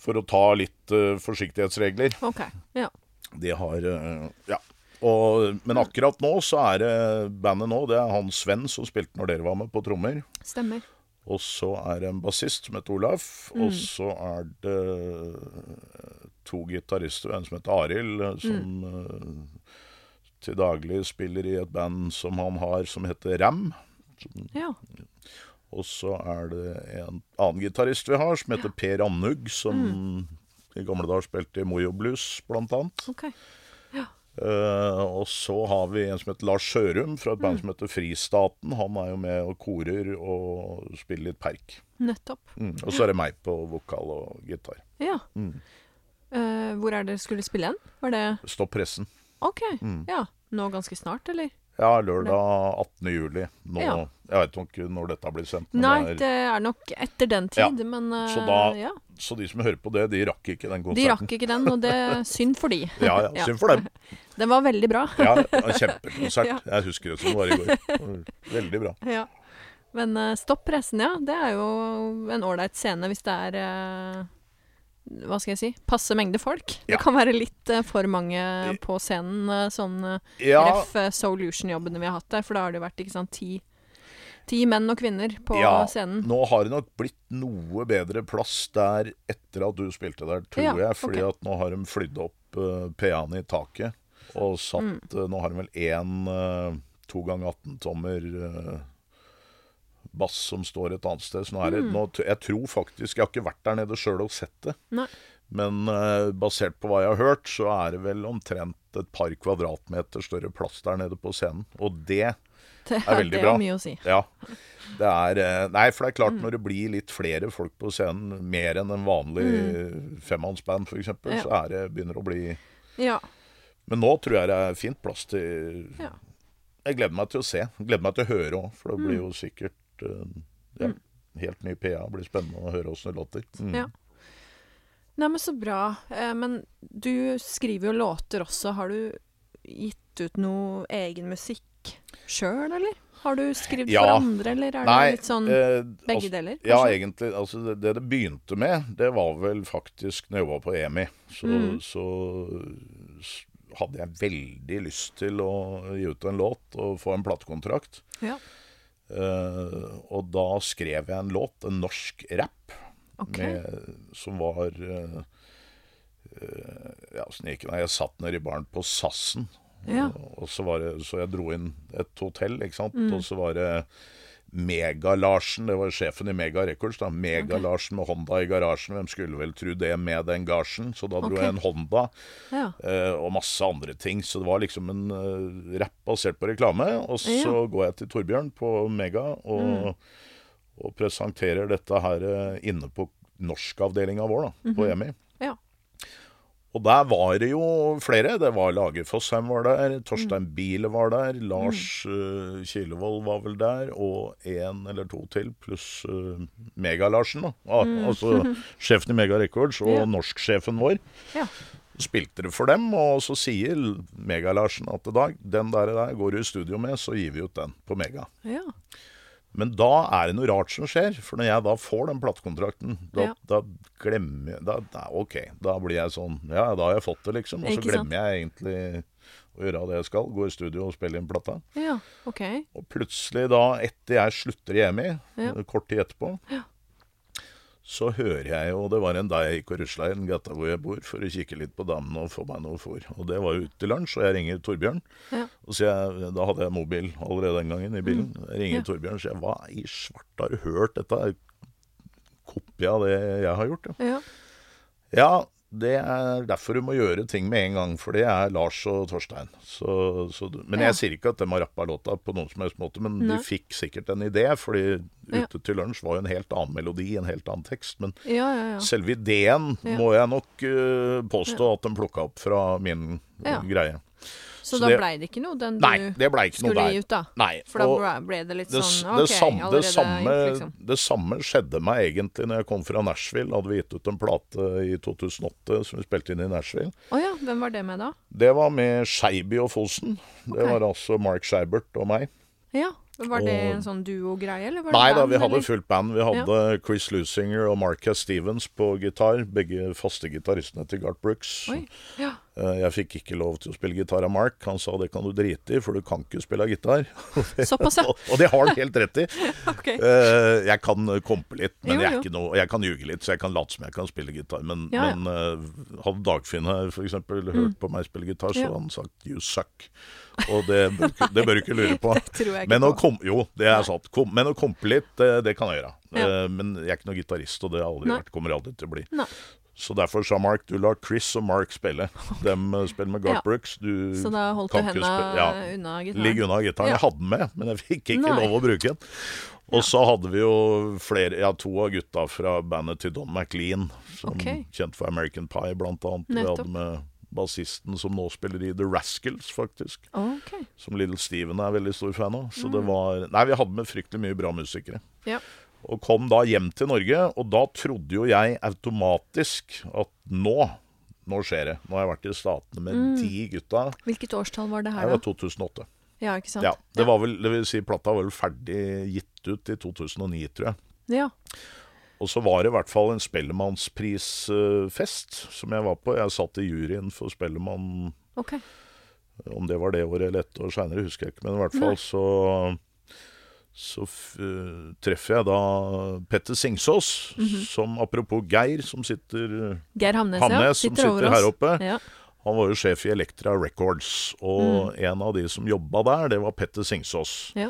For å ta litt eh, forsiktighetsregler. Ok. Ja. De har eh, Ja. Og, men akkurat nå så er det bandet nå, det er han Sven som spilte når dere var med på trommer. Stemmer. Og så er det en bassist som heter Olaf. Mm. Og så er det to gitarister, en som heter Arild, eh, som Mm. eh, til daglig spiller i et band som han har, som heter Ram. Ja. Og så er det en annen gitarist vi har, som heter Per Annug, som Mm. i gamle dager spilte i Mojo Blues, blant annet. Ok. Eh, og så har vi en som heter Lars Sjørum, fra et Mm. band som heter Fristaten. Han er jo med og korer og spiller litt perk. Nettopp. Mm. Og så er det meg på vokal og gitar. Ja. Mm. Uh, hvor er det dere skulle spille hen? Var det Stopp pressen. OK. Mm. Ja. Nå ganske snart, eller? Ja, lørdag 18. juli. Nå, Ja. Jeg vet ikke når dette blir sendt. Nei, det er- det er nok etter den Ja. tid, men uh, Så da- ja. Så de som hører på det, de rakk ikke den konserten. De rakk ikke den, og det er synd for de. Ja, ja, synd for dem. Den var veldig bra. Ja, en kjempekonsert. Ja. Jeg husker det som det var i går. Veldig bra. Ja. Men uh, Stopp pressen, ja. Det er jo en ålreit scene hvis det er eh, Hva skal jeg si passe mengde folk. Ja. Det kan være litt uh, for mange på scenen, Uh, sånn uh, Ja, ref uh, Solution-jobbene vi har hatt der. For da har det jo vært ikke sant, ti, ti menn og kvinner på ja, scenen. nå har det nok blitt noe bedre plass der etter at du spilte der, tror jeg. Fordi okay. at nå har de flydd opp uh, PA-en i taket. Og satt Mm. Nå har de vel én to ganger 18-tommer eh, bass som står et annet sted. Så nå er det Mm. nå, Jeg tror faktisk Jeg har ikke vært der nede sjøl og sett det. Nei. Men uh, basert på hva jeg har hørt, så er det vel omtrent et par kvadratmeter større plass der nede på scenen. Og det Det, er veldig det bra. har mye å si. Ja. Det er eh, Nei, for det er klart Mm. når det blir litt flere folk på scenen, mer enn en vanlig femmannsband f.eks., Mm. Ja. så er det begynner å bli Ja. Men nå tror jeg det er fint plass til Ja. Jeg gleder meg til å se. Jeg gleder meg til å høre òg, for det blir Mm. jo sikkert eh, ja, helt ny PA. Det blir spennende å høre åssen det låter. Mm. Ja. Nei, men så bra. Eh, men du skriver jo låter også. Har du gitt ut noe egen musikk sjøl, eller? Har du skrevet Ja. for andre, eller er Nei, det litt sånn eh, begge altså, deler? Ja, egentlig. Altså det, det det begynte med, det var vel faktisk når jeg var på EMI. Så, Mm. så hadde jeg veldig lyst til å gi ut en låt og få en platekontrakt. Ja. Eh, og da skrev jeg en låt, en norsk rap, okay. med, som var eh, eh, Ja, det? Nei, Jeg satt nede i baren på Sassen. Ja. Og, og så, var det, så jeg dro inn et hotell, ikke sant. Mm. Og så var det Mega-Larsen, det var sjefen i Mega Records. da Mega-Larsen med Honda i garasjen. Hvem skulle vel tro det med den gasjen? Så da dro okay. jeg en Honda ja. uh, og masse andre ting. Så det var liksom en uh, rapp basert på reklame. Og så Ja. Mm. går jeg til Torbjørn på Mega og, og presenterer dette her uh, inne på norskavdelinga vår, da, på EMI. Og der var det jo flere. Det var Lage Fossheim var der, Torstein Mm. Biele var der, Lars uh, Kilevold var vel der, og en eller to til, pluss uh, Mega-Larsen, da. Ah, Altså sjefen i Mega Records og Mm. Ja. norsksjefen vår. Ja. Spilte det for dem, og så sier Mega-Larsen at i dag, den der, der går du i studio med, så gir vi ut den på Mega. ja. Men da er det noe rart som skjer. For når jeg da får den platekontrakten, da, Ja. da glemmer jeg da, da, OK, da blir jeg sånn Ja, da har jeg fått det, liksom. Og så glemmer sant? jeg egentlig å gjøre det jeg skal. Gå i studio og spille inn plata. Ja, ok. Og plutselig da, etter jeg slutter i EMI, Ja. kort tid etterpå, så hører jeg jo Det var en dag jeg gikk og rusla i den gata hvor jeg bor, for å kikke litt på damene og få meg noe fôr. Og det var ute til lunsj, og jeg ringer Torbjørn. Ja. Og så jeg, Da hadde jeg mobil allerede den gangen i bilen. Jeg ringer Mm. Ja. Torbjørn og sier hva i svarte har du hørt? Dette er kopi av det jeg har gjort. Ja. Ja. Det er derfor du må gjøre ting med en gang, for det er Lars og Torstein. Så, så, men Ja. jeg sier ikke at de har rappa låta på noen som helst måte, men Nei. de fikk sikkert en idé, fordi Ja. Ute til lunsj var jo en helt annen melodi, en helt annen tekst. Men Ja, selve ideen må jeg nok uh, påstå at de plukka opp fra min greie. Så, så da det- blei det ikke noe, den du Nei, det skulle gi ut, da? Nei, For da ble- det litt det, sånn det, OK, samme, det, allerede samme, gjort, liksom. det samme skjedde meg egentlig når jeg kom fra Nashville. Hadde vi gitt ut en plate i 2008 som vi spilte inn i Nashville. Oh ja, hvem var det med da? Det var med Skeiby og Fosen. Det Ok. var altså Mark Scheibert og meg. Ja, Var det en sånn duo-greie, eller var det Nei da, vi hadde eller? fullt band. Vi hadde Chris Lusinger og Marcus Stevens på gitar. Begge faste gitaristene til Gart Brooks. Oi, ja. Eh, Jeg fikk ikke lov til å spille gitar av Mark. Han sa det kan du drite i, for du kan ikke spille gitar. Såpass, ja. og, det har han helt rett i. Ok. Eh, jeg kan kompe litt, men Jo, jeg, er jo. ikke noe, jeg kan ljuge litt, så jeg kan late som jeg kan spille gitar. Men, Ja, ja. men eh, hadde Dagfinn her f.eks. hørt på meg spille gitar, så hadde han sagt 'you suck'. Og det bør, det bør du ikke lure på. Jeg ikke Men å kom, jo, det er sant. Kom, men å kompe litt, det, det kan jeg gjøre. Eh, men jeg er ikke noen gitarist, og det har aldri vært. Kommer aldri til å bli. Nei. Så derfor sa Mark du lar Chris og Mark spille. Dem eh, spiller med Garth. Brooks. Du Så da holdt du henda ja. unna gitaren? Ligg unna gitaren. Jeg hadde den med, men jeg fikk ikke Nei. lov å bruke den. Og så hadde vi jo flere, ja, to av gutta fra bandet til Don McLean, som okay. kjent for American Pie, blant annet. Vi hadde med bassisten som nå spiller i The Rascals, faktisk. Okay. Som Little Steven er veldig stor fan av. Så Mm. det var Nei, vi hadde med fryktelig mye bra musikere. Ja. Og kom da hjem til Norge, og da trodde jo jeg automatisk at nå nå skjer det. Nå har jeg vært i Statene med Mm. de gutta. Hvilket årstall var det her, da? Det var da? 2008. Ja, ikke sant? Ja, det var vel, det vil si plata var vel ferdig gitt ut i 2009, tror jeg. Ja. Og så var det i hvert fall en Spellemannsprisfest som jeg var på. Jeg satt i juryen for Spellemann, Ok. om det var det året eller ett år seinere, husker jeg ikke. Men i hvert fall så så treffer jeg da Petter Singsås, Mhm. som apropos Geir, som sitter Geir Hamnes, Hamnes, ja. Sitter over sitter her oppe. Ja. Han var jo sjef i Elektra Records, og en av de som jobba der, det var Petter Singsås. Ja.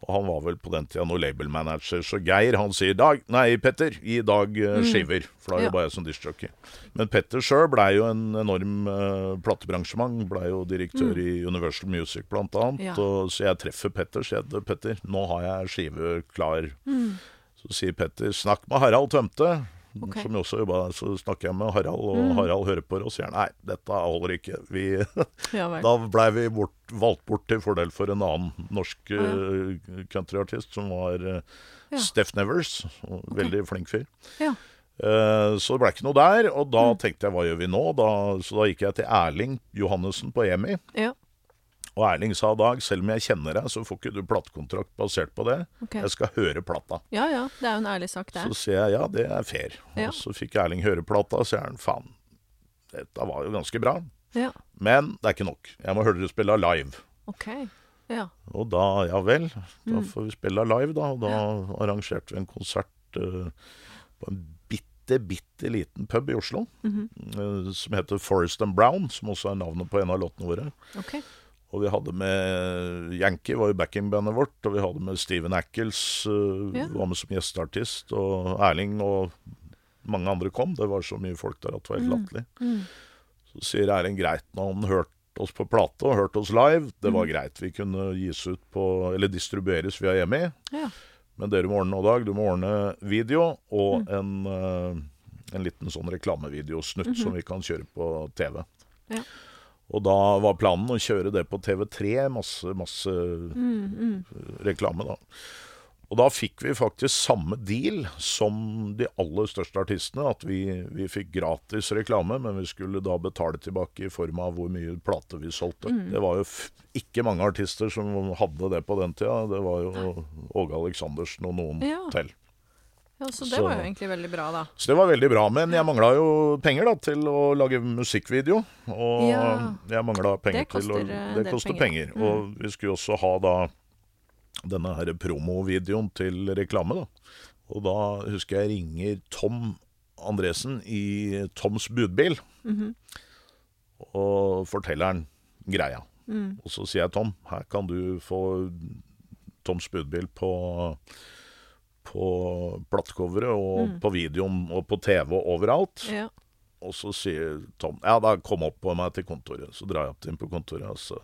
Og han var vel på den tida noe labelmanager, så Geir han sier Dag, nei Petter, gi Dag skiver. skiver. For da er Ja. bare jeg som discjockey. Men Petter sjøl blei jo en enorm uh, platebransjement. Blei jo direktør i Universal Music blant annet. Ja. Og, så jeg treffer Petter, sier jeg, Petter, nå har jeg skive klar. Så sier Petter snakk med Harald Tømte. Ok. Som jo også jobba så snakker jeg med Harald, og Harald hører på det og sier nei, dette holder ikke. Vi, ja da blei vi bort, valgt bort til fordel for en annen norsk ja. uh, countryartist, som var uh, Ja. Steff Nevers. Okay. Veldig flink fyr. Ja. Eh, så det ble ikke noe der, og Mm. da tenkte jeg hva gjør vi nå? Da, så da gikk jeg til Erling Johannessen på EMI ja. Og Erling sa Dag, selv om jeg kjenner deg, så får ikke du platekontrakt basert på det. Okay. Jeg skal høre plata. Ja ja, det er jo en ærlig sak, det. Så sier jeg ja, det er fair. Ja. Og så fikk Erling høre plata, og så er han faen, dette var jo ganske bra. Ja. Men det er ikke nok. Jeg må høre dere spille live. Ok. Ja. Og da, ja vel, da Mm. får vi spille live, da. Og da arrangerte vi en konsert uh, på en bitte, bitte liten pub i Oslo. Mm -hmm. uh, som heter Forest and Brown, som også er navnet på en av låtene våre. Ok. Og vi hadde med Yankee, var jo backingbandet vårt. Og vi hadde med Steven Ackles, uh, Ja. var med som gjesteartist. Og Erling og mange andre kom. Det var så mye folk der at det var helt latterlig. Mm. Så sier Erling greit nå, han hørte oss på plate og hørte oss live. Det Mm. var greit. Vi kunne gis ut på, eller distribueres via EMI. Ja. Men dere må ordne noe, Dag. Du må ordne video og Mm. en, uh, en liten sånn reklamevideosnutt som vi kan kjøre på TV. Ja. Og da var planen å kjøre det på TV3. Masse, masse Mm, mm. reklame, da. Og da fikk vi faktisk samme deal som de aller største artistene. At vi, vi fikk gratis reklame, men vi skulle da betale tilbake i form av hvor mye plate vi solgte. Mm. Det var jo ikke mange artister som hadde det på den tida. Det var jo Åge Aleksandersen og noen Ja. til. Ja, så det Så- var jo egentlig veldig bra, da. Så det var veldig bra. Men jeg mangla jo penger da til å lage musikkvideo. Og Ja. jeg mangla penger Det koster, til å eh, Det koster penger. penger. Og vi skulle også ha da denne her promovideoen til reklame, da. Og da husker jeg ringer Tom Andresen i Toms budbil. Mhm. Og forteller han greia. Mm. Og så sier jeg Tom, her kan du få Toms budbil på på platecoveret og Mm. på videoen og på TV og overalt. Ja. Og så sier Tom Ja, da kom opp på meg til kontoret. Så drar jeg opp til ham på kontoret, og så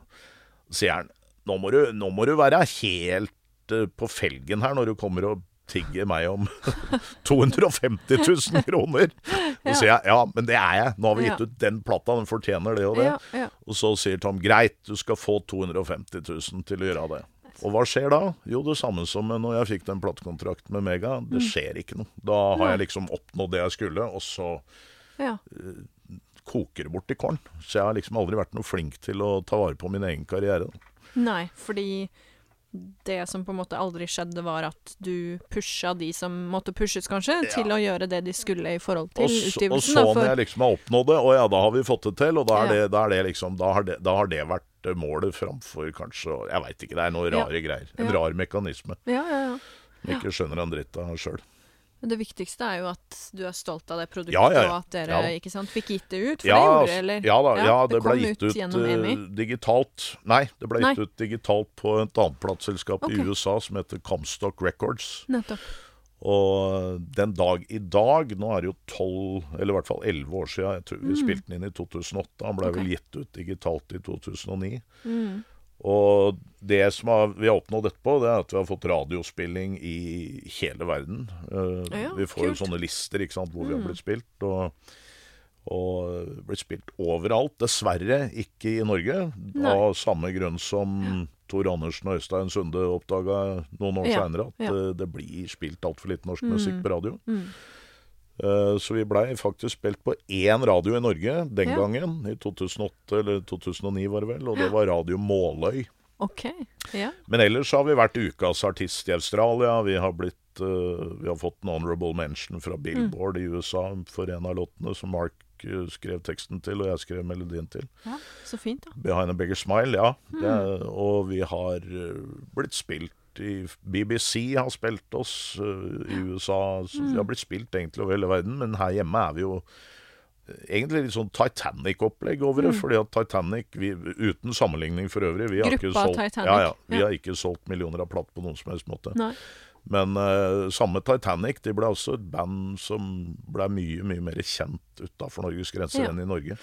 sier han nå må du, nå må du være helt eh, på felgen her når du kommer og tigger meg om 250 000 kroner. Så sier jeg ja, men det er jeg. Nå har vi gitt ut den plata, den fortjener det og det. Ja, ja. Og så sier Tom greit, du skal få 250 000 til å gjøre det. Og hva skjer da? Jo, det samme som når jeg fikk den platekontrakten med Mega. Det skjer ikke noe. Da har jeg liksom oppnådd det jeg skulle, og så ja. koker det bort i korn. Så jeg har liksom aldri vært noe flink til å ta vare på min egen karriere. Nei, fordi det som på en måte aldri skjedde, var at du pusha de som måtte pushes, kanskje, til å gjøre det de skulle i forhold til Og, så, og sånn så da, for... jeg liksom har oppnådd det, og ja, da har vi fått det til, og da Ja. det, da det liksom Da har det, da har det vært eh, målet framfor kanskje Jeg veit ikke, det er noen rare greier. En rar mekanisme. Ja, ja, ja. Jeg ikke skjønner en dritt av sjøl. Det viktigste er jo at du er stolt av det produktet, Ja, ja, ja. og at dere ikke sant, fikk gitt det ut. For det gjorde altså, dere, eller? ja da, ja, det, ble gitt ut, gjennom eh, digitalt. Nei, det ble Nei. gitt ut digitalt på et annet plateselskap okay. i USA som heter Comstock Records. Nettopp. Og den dag i dag, nå er det jo tolv, eller i hvert fall elleve år siden, jeg tror vi Mm. spilte den inn i 2008, han ble okay. vel gitt ut digitalt i 2009. Mm. Og det som har, vi har oppnådd etterpå, det er at vi har fått radiospilling i hele verden. Uh, Ja, vi får jo sånne lister ikke sant, hvor vi har Mm. blitt spilt. Og, og blitt spilt overalt. Dessverre ikke i Norge. Nei. Av samme grunn som Tor Andersen og Øystein Sunde oppdaga noen år Ja, seinere, at ja. eh, det blir spilt altfor lite norsk Mm. musikk på radio. Mm. Uh, Så vi blei faktisk spilt på én radio i Norge den Ja. gangen, i 2008 eller 2009 var det vel, og det var Radio Måløy. OK. Ja. Men ellers har vi vært ukas artist i Australia. Vi har, blitt, uh, vi har fått en honorable mention fra Billboard i USA for en av låtene som Mark skrev teksten til, og jeg skrev melodien til. ja. Så fint, da. 'Behind a Bigger Smile', ja. Det, og vi har eh, blitt spilt i BBC har spilt oss eh, i USA. Så Vi har blitt spilt egentlig over hele verden, men her hjemme er vi jo eh, egentlig litt sånn Titanic-opplegg over det. fordi at Titanic, vi, uten sammenligning for øvrig vi har ikke Gruppa solgt, Titanic, Ja, ja, vi ja. har ikke solgt millioner av platt på noen som helst måte. Nei. Men uh, samme Titanic de ble også et band som ble mye mye mer kjent utafor Norges grenser Ja. enn i Norge.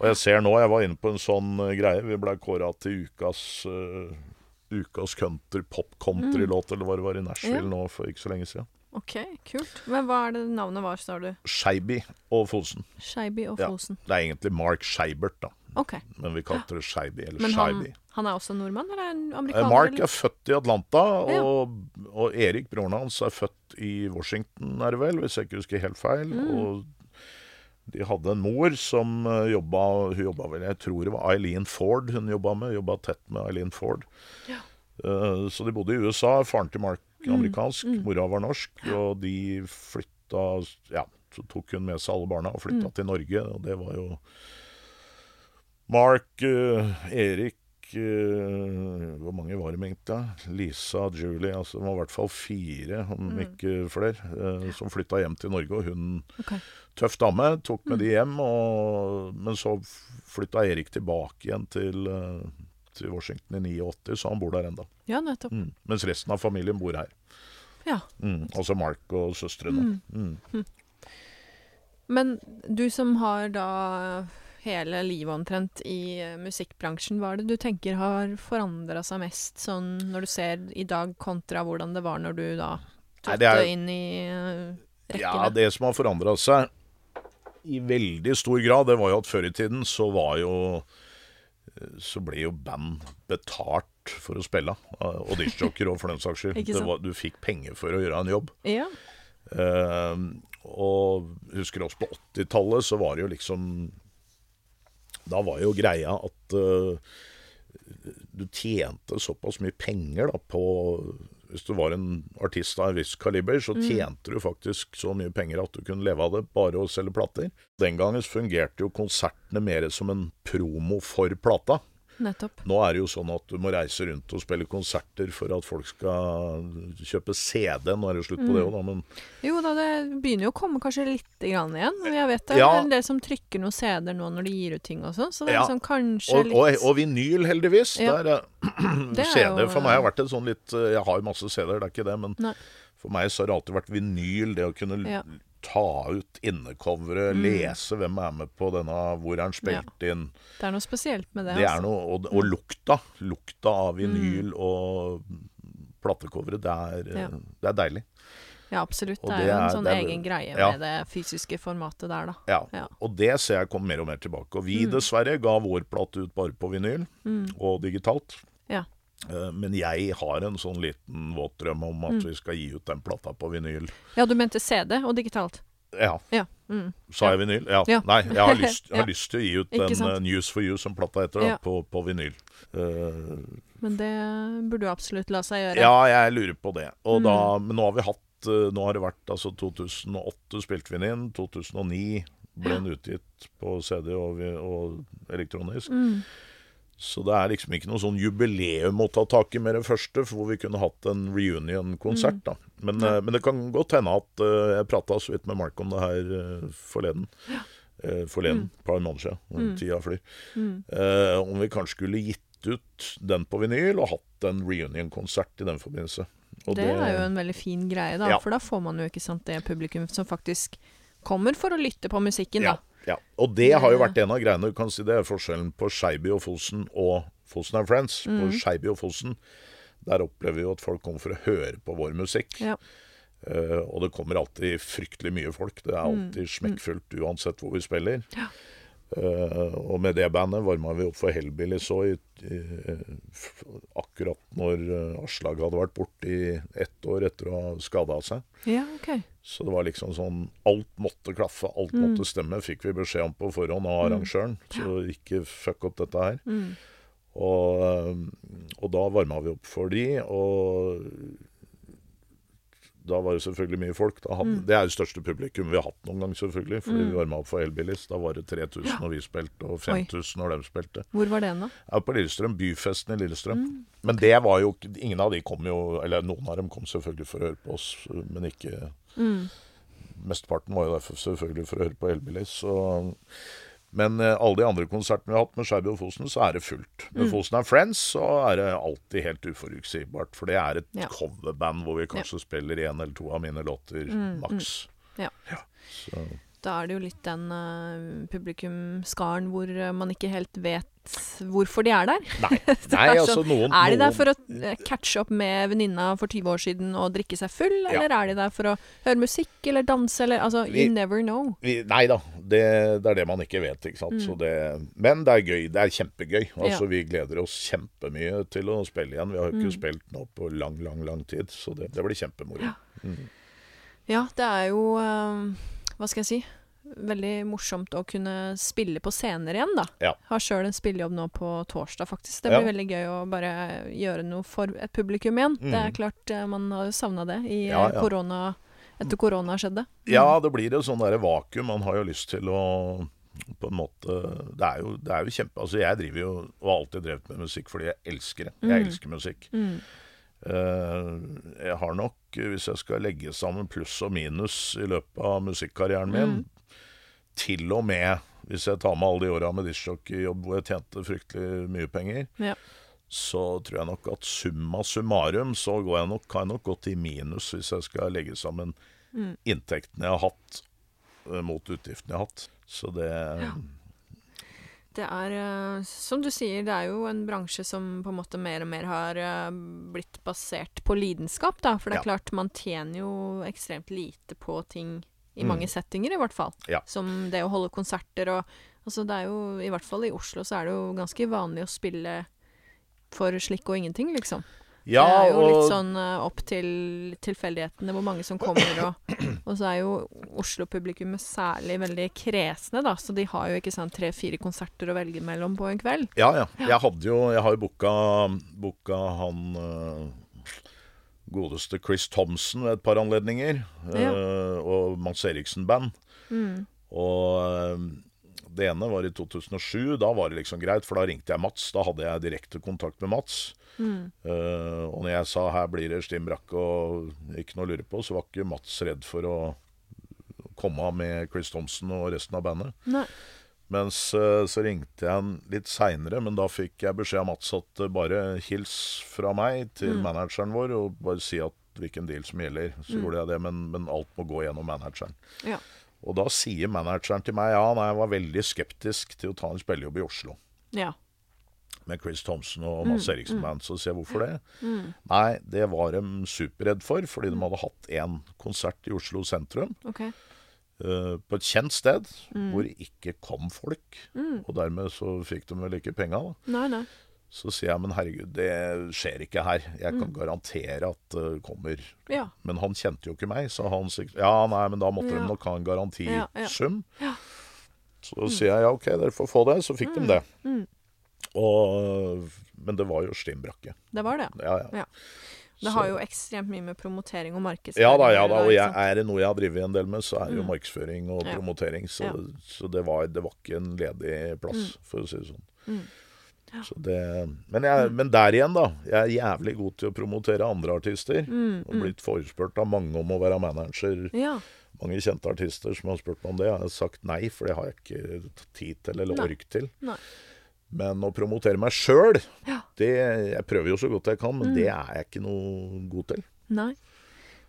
Og jeg ser nå, jeg var inne på en sånn uh, greie, vi ble kåra til ukas uh, Ukas country, pop-country-låt, eller hva det var i Nashville Mm. Ja. nå for ikke så lenge siden. OK, kult. Men hva er det navnet var, sa du? Skeiby og Fosen. Skeiby og Ja. Fosen. Det er egentlig Mark Scheibert, da. OK. Men vi kalte det Skeiby, eller Men han, han er også nordmann, eller er han Eh, amerikaner? Mark eller? er født i Atlanta, og, og Erik, broren hans, er født i Washington, er det vel, hvis jeg ikke husker helt feil. Mm. Og De hadde en mor som uh, jobba Hun jobba vel Jeg tror det var Eileen Ford hun jobba med. Jobba tett med Eileen Ford. Ja. Uh, så de bodde i USA. Faren til Mark amerikansk, mm. mora var norsk. Og de flytta Ja, så tok hun med seg alle barna og flytta Mm. til Norge. Og det var jo Mark, uh, Erik uh, Hvor mange var det egentlig? Lisa, Julie altså Det var i hvert fall fire, om Mm. ikke flere, uh, som flytta hjem til Norge. Og hun okay. tøff dame, tok med Mm. de hjem. Og, men så flytta Erik tilbake igjen til, til Washington i 89, så han bor der enda. Ja, nettopp. Mm. Mens resten av familien bor her. Ja. Mm. Altså Mark og søstrene. Mm. Men du som har da hele livet omtrent i eh, musikkbransjen, hva er det du tenker har forandra seg mest, sånn når du ser i dag kontra hvordan det var når du da Nei, det er- inn i rekkene? Ja, det som har forandra seg i veldig stor grad, det var jo at før i tiden så var jo Så ble jo band betalt for å spille. Og discjocker òg, for den saks skyld. Det var- Du fikk penger for å gjøre en jobb. Ja. Uh, og husker også på 80-tallet så var det jo liksom Da var jo greia at uh, du tjente såpass mye penger da på Hvis du var en artist av en viss kaliber, så tjente du faktisk så mye penger at du kunne leve av det bare å selge plater. Den gangen fungerte jo konsertene mer som en promo for plata. Nettopp. Nå er det jo sånn at du må reise rundt og spille konserter for at folk skal kjøpe CD. Nå er det jo slutt på det òg, da, men Jo da, det begynner jo å komme kanskje lite grann igjen. Jeg vet det Ja. er en del som trykker noen CD-er nå når de gir ut ting og sånn, så det er Ja. liksom kanskje Og, litt og, og vinyl, heldigvis. Ja. Der, Det er CD jo- for meg har vært en sånn litt eh, Jeg har jo masse CD-er, det er ikke det, men Nei. for meg så har det alltid vært vinyl. Det å kunne. Ta ut innecoveret, Mm. lese hvem er med på denne, hvor er den spilt inn. Det er noe spesielt med det. Det altså. noe, og, og lukta. Lukta av Mm. vinyl og platecoveret, det, Ja. det er deilig. Ja, absolutt. Det det er jo en sånn er- egen greie ja. med det fysiske formatet der, da. Ja. Ja. Og det ser jeg kommer mer og mer tilbake. Og vi Mm. dessverre ga vår plate ut bare på vinyl og digitalt. Eh, Men jeg har en sånn liten våt drøm om at Mm. vi skal gi ut den plata på vinyl. Ja, du mente CD og digitalt? Ja, Ja. Mm. sa jeg vinyl? Ja. Ja. Nei, jeg har lyst, jeg har lyst til å gi ut den sant? eh, News for You, som plata heter, da, på, på vinyl. Uh, Men det burde jo absolutt la seg gjøre. ja, jeg lurer på det. Og Mm. da, men nå har vi hatt Nå har det vært altså 2008 spilte vi den inn. 2009 ble den utgitt på CD og, vi- og elektronisk. Mm. Så det er liksom ikke noe sånn jubileum å ta tak i med det første, for hvor vi kunne hatt en reunion-konsert. da. Men, Mm. Ja. eh, men det kan godt hende at uh, Jeg prata så vidt med Mark om det her uh, forleden. Eh, forleden, et par måneder siden. Mm. Tida flyr. Mm. Om vi kanskje skulle gitt ut den på vinyl og hatt en reunion-konsert i den forbindelse. Og det, er jo en veldig fin greie, da. Ja. For da får man jo ikke sant det publikum som faktisk kommer for å lytte på musikken, ja, da. Ja. Og det har jo vært en av greiene. Du kan si Det er forskjellen på Skeiby og Fosen og Fosen and Friends. Mm. På Skeiby og Fosen der opplever vi jo at folk kommer for å høre på vår musikk. Ja. Uh, og det kommer alltid fryktelig mye folk. Det er alltid smekkfullt uansett hvor vi spiller. Mm. Ja. Eh, og med det bandet varma vi opp for Hellbillies òg, akkurat når eh, Aslag hadde vært borte i ett år etter å ha skada seg. Ja, okay. Så det var liksom sånn Alt måtte klaffe, alt Mm. måtte stemme, fikk vi beskjed om på forhånd av arrangøren. Så ikke fuck opp dette her. Mm. Og, eh, og da varma vi opp for de, og da var det selvfølgelig mye folk. Hadde, Mm. Det er jo største publikum vi har hatt noen gang, selvfølgelig. Fordi Mm. vi varma opp for Elbilis. Da var det 3000 når vi spilte, og 5000 når de spilte. Hvor var det da? Ja, på Lillestrøm. Byfesten i Lillestrøm. Mm. Men det var jo Ingen av de kom jo Eller noen av dem kom selvfølgelig for å høre på oss, men ikke Mm. Mesteparten var jo derfor selvfølgelig for å høre på Elbilis. Så men eh, alle de andre konsertene vi har hatt med Skeiby og Fosen, så er det fullt. Med Mm. Fosen and Friends så er det alltid helt uforutsigbart. For det er et Ja. coverband hvor vi kanskje spiller én eller to av mine låter Mm, maks. Ja. Så, Da er det jo litt den uh, publikumskaren hvor eh, man ikke helt vet hvorfor de er der. nei, nei er altså sånn, noen Er de der for å eh, catche opp med venninna for 20 år siden og drikke seg full, Ja. eller er de der for å høre musikk eller danse, eller Altså, Vi- you never know. vi, Nei da, det, det er det man ikke vet. ikke sant? Så det, men det er gøy. Det er kjempegøy. Altså, Mm. Ja. Vi gleder oss kjempemye til å spille igjen. Vi har jo ikke Mm. spilt nå på lang, lang lang tid, så det, det blir kjempemoro. Ja. Ja, det er jo eh, Hva skal jeg si? veldig morsomt å kunne spille på scener igjen, da. Ja. Har sjøl en spillejobb nå på torsdag, faktisk. Det blir veldig gøy å bare gjøre noe for et publikum igjen. Det er Mhm. klart, eh, man har jo savna det i eh, ja. Etter korona skjedde. Ja, det blir et sånn vakuum. Man har jo lyst til å på en måte Det er jo, det er jo kjempe... Altså, jeg driver jo og har alltid drevet med musikk fordi jeg elsker det. Jeg Mm. elsker musikk. Mm. Uh, jeg har nok, hvis jeg skal legge sammen pluss og minus i løpet av musikkarrieren min, Mm. til og med hvis jeg tar med alle de åra med diskjockeyjobb hvor jeg tjente fryktelig mye penger, Ja. Så tror jeg nok at summa summarum så går jeg nok, kan jeg nok gått i minus hvis jeg skal legge sammen Mm. inntektene jeg har hatt eh, mot utgiftene jeg har hatt. Så det Det er, eh, som du sier, det er jo en bransje som på en måte mer og mer har eh, blitt basert på lidenskap, da. For det er Ja. klart, man tjener jo ekstremt lite på ting i Mm. mange settinger, i hvert fall. Ja. Som det å holde konserter og Altså, det er jo I hvert fall i Oslo så er det jo ganske vanlig å spille for slikk og ingenting, liksom. Ja, det er jo og litt sånn eh, opp til tilfeldighetene hvor mange som kommer, og, og så er jo Oslo-publikummet særlig veldig kresne, da. Så de har jo ikke sånn tre-fire konserter å velge mellom på en kveld. Ja, ja. Jeg hadde jo Jeg har jo booka, booka han uh, godeste Chris Thompson ved et par anledninger. Ja. Uh, og Mads Eriksen-band. Mm. Og eh, det ene var i 2007. Da var det liksom greit, for da ringte jeg Mats. Da hadde jeg direkte kontakt med Mats. Mm. Uh, og når jeg sa her blir det Stim Brakke og ikke noe å lure på, så var ikke Mats redd for å komme med Chris Thompson og resten av bandet. Nei. Mens eh, så ringte jeg han litt seinere, men da fikk jeg beskjed av Mats at eh, bare hils fra meg til Mm. manageren vår og bare si at hvilken deal som gjelder. Så Mm. gjorde jeg det, men, men alt må gå gjennom manageren. Ja. Og da sier manageren til meg ja, nei, jeg var veldig skeptisk til å ta en spillejobb i Oslo Ja. med Chris Thompson og Mads Mm, Eriksen mm. Band. Så sier jeg hvorfor det? Mm. Nei, det var de superredd for, fordi de hadde hatt én konsert i Oslo sentrum. OK. Uh, på et kjent sted Mm. hvor det ikke kom folk. Mm. Og dermed så fikk de vel ikke penga. da. Nei, nei. Så sier jeg men herregud, det skjer ikke her. Jeg kan Mm. garantere at det kommer. Ja. Men han kjente jo ikke meg, så han sier ja, nei, men da måtte Ja. de nok ha en garantisum. Ja. Så sier jeg ja, OK, dere får få det. Så fikk de det. Mm. Og, men det var jo stimbrakke. Det var det. Ja, ja. Ja. Det har jo ekstremt mye med promotering og markedsføring Ja da, ja da, og jeg, er det noe jeg har drevet en del med, så er det jo Mm. markedsføring og promotering. Så, så det, var, det var ikke en ledig plass, Mm. for å si det sånn. Mm. Det, men, jeg, men der igjen, da. Jeg er jævlig god til å promotere andre artister. Mm, Og mm. blitt forespurt av mange om å være manager. Ja. Mange kjente artister som har spurt meg om det. Jeg har sagt nei, for det har jeg ikke tid til eller ork til. Nei. Men å promotere meg sjøl, Ja. det Jeg prøver jo så godt jeg kan, men Mm. det er jeg ikke noe god til. Nei.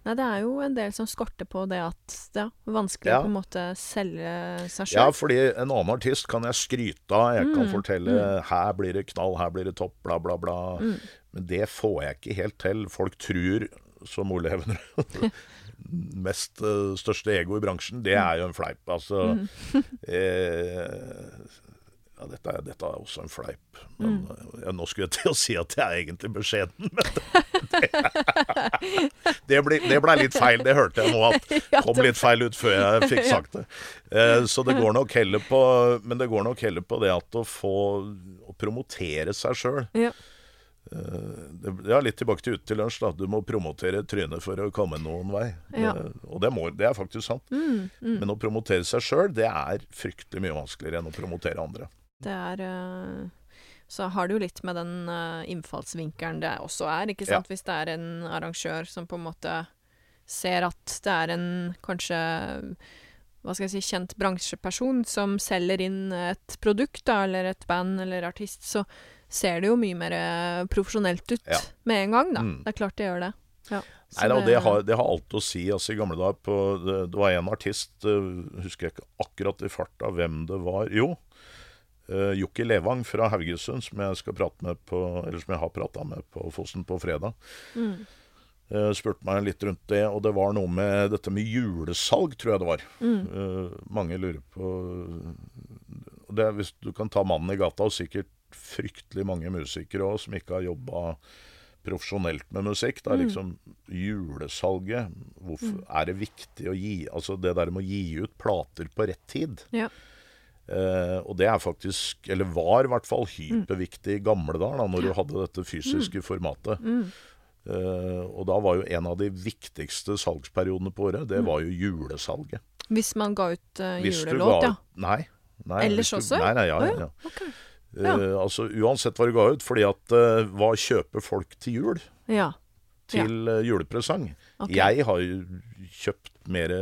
Nei, det er jo en del som skorter på det at det er vanskelig Ja. å på en måte selge seg sjøl. Ja, fordi en annen artist kan jeg skryte av. Jeg kan Mm, fortelle 'her blir det knall, her blir det topp', bla, bla, bla. Mm. Men det får jeg ikke helt til. Folk tror, som Ole Hevner Mest eh, største ego i bransjen, det er jo en fleip. Altså Mm. eh, ja, dette, er, dette er også en fleip. Men Mm. eh, ja, nå skulle jeg til å si at jeg er egentlig beskjeden, men det, det ble, det ble litt feil. Det hørte jeg nå at kom litt feil ut før jeg fikk sagt det. Eh, så det går nok heller på Men det går nok heller på det at å få Å promotere seg sjøl. Ja. Det, ja, litt tilbake til Ute til lunsj. da Du må promotere trynet for å komme noen vei. Ja. Eh, og det, må, det er faktisk sant. Mm, mm. Men å promotere seg sjøl, det er fryktelig mye vanskeligere enn å promotere andre. Det er eh, Så har det jo litt med den eh, innfallsvinkelen det også er, ikke sant. Hvis det er en arrangør som på en måte ser at det er en kanskje hva skal jeg si, kjent bransjeperson som selger inn et produkt, da, eller et band eller artist, så ser det jo mye mer eh, profesjonelt ut Ja. med en gang, da. Mm. Det er klart det gjør det. Ja. Nei da, det har, det har alt å si. Altså, I gamle dager på, det, det var en artist, uh, husker jeg ikke akkurat i farta hvem det var Jo, uh, Jokke Levang fra Haugesund, som jeg skal prate med på, eller som jeg har prata med på Fossen på fredag. Mm. Uh, spurte meg litt rundt det, og det var noe med dette med julesalg, tror jeg det var. Mm. Uh, mange lurer på og det, Hvis du kan ta mannen i gata, og sikkert fryktelig mange musikere òg som ikke har jobba profesjonelt med musikk. Da, mm. liksom julesalget. Hvorfor er det viktig å gi Altså det der med å gi ut plater på rett tid. Ja. Eh, og det er faktisk, eller var i hvert fall, hyperviktig i gamle dager, da, når du hadde dette fysiske formatet. Eh, og da var jo en av de viktigste salgsperiodene på året, det var jo julesalget. Hvis man ga ut uh, julelåt, ja. Nei. nei Ellers du, også? Nei, nei, ja, ja, ja. Okay. Ok. Eh, altså Uansett hva du ga ut. Fordi at hva kjøper folk til jul? Ja. Til julepresang? Okay. Jeg har jo kjøpt mer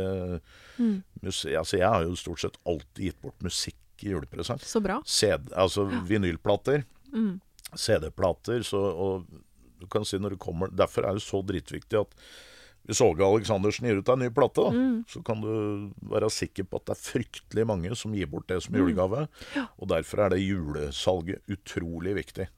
Mm. Muse, Altså jeg har jo stort sett alltid gitt bort musikk i julepresang. Så bra. CD, altså vinylplater. Mm. CD-plater. Så, og du kan si når det kommer Derfor er det så dritviktig at hvis Åge Aleksandersen gir ut en ny plate, da, Mm. så kan du være sikker på at det er fryktelig mange som gir bort det Mm. som julegave. Og derfor er det julesalget utrolig viktig.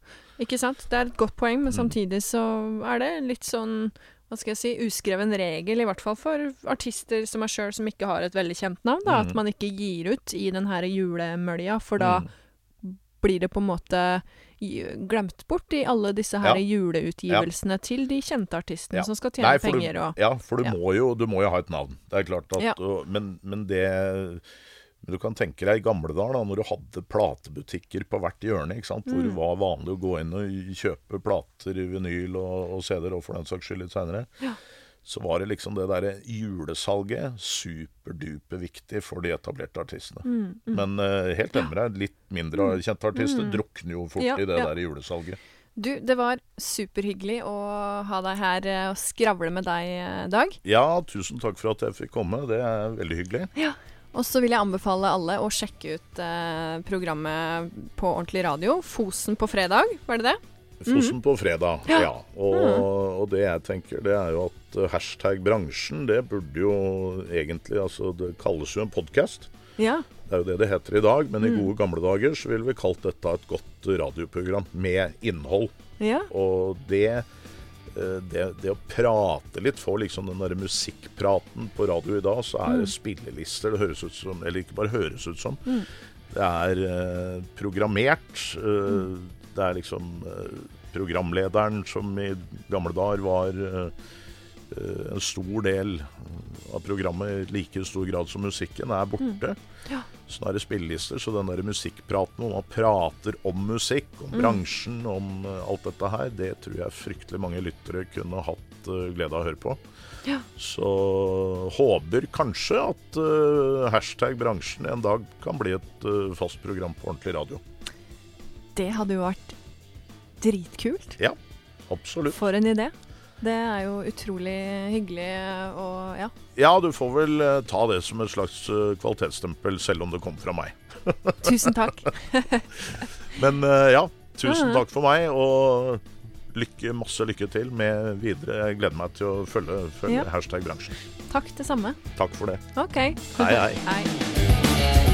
Ikke sant? Det er et godt poeng, Mm. men samtidig så er det litt sånn hva skal jeg si, uskreven regel, i hvert fall for artister som meg sjøl, som ikke har et veldig kjent navn, da, Mm. at man ikke gir ut i den her julemølja, for da blir det på en måte glemt bort i alle disse her Ja. juleutgivelsene til de kjente artistene Ja. som skal tjene Nei, penger du, og Ja, for du, Ja. Må jo, du må jo ha et navn. Det er klart at Ja. og, men, men det men du kan tenke deg i gamle dager, da, når du hadde platebutikker på hvert hjørne, sant? hvor Mm. det var vanlig å gå inn og kjøpe plater i vinyl og, og CD-er, og for den saks skyld litt seinere, Ja. så var det liksom det derre julesalget superduper viktig for de etablerte artistene. Mm, Men uh, helt enig med deg, litt mindre kjente artister drukner jo fort Ja, i det ja. der julesalget. Du, det var superhyggelig å ha deg her eh, og skravle med deg, eh, Dag. Ja, tusen takk for at jeg fikk komme. Det er veldig hyggelig. Og så vil jeg anbefale alle å sjekke ut eh, programmet på ordentlig radio. Fosen på fredag, var det det? Fosen på fredag, Ja. ja. Og, og det jeg tenker, det er jo at eh, hashtag bransjen, det burde jo egentlig Altså, det kalles jo en podkast. Ja. Det er jo det det heter i dag, men i gode gamle dager så ville vi kalt dette et godt radioprogram med innhold. Ja. Og det, det, det å prate litt, få liksom den der musikkpraten på radio i dag, så er det spillelister. Det høres ut som Eller ikke bare høres ut som. Det er eh, programmert. eh, Det er liksom eh, programlederen som i gamle dager var eh, eh, en stor del av programmet i like stor grad som musikken, er borte. Ja. Så da er det spillelister, så den der musikkpraten hvor man prater om musikk, om bransjen, om eh, alt dette her, det tror jeg fryktelig mange lyttere kunne hatt eh, glede av å høre på. Ja. Så håper kanskje at uh, hashtag bransjen en dag kan bli et uh, fast program på ordentlig radio. Det hadde jo vært dritkult. Ja, absolutt. For en idé. Det er jo utrolig hyggelig og ja. Ja, du får vel eh, ta det som et slags eh, kvalitetsstempel, selv om det kom fra meg. Tusen takk. Men eh, ja, tusen takk for meg, og lykke, masse lykke til med videre. Jeg gleder meg til å følge, følge Ja. hashtag bransjen. Takk, det samme. Takk for det. OK. Hei, hei. hei.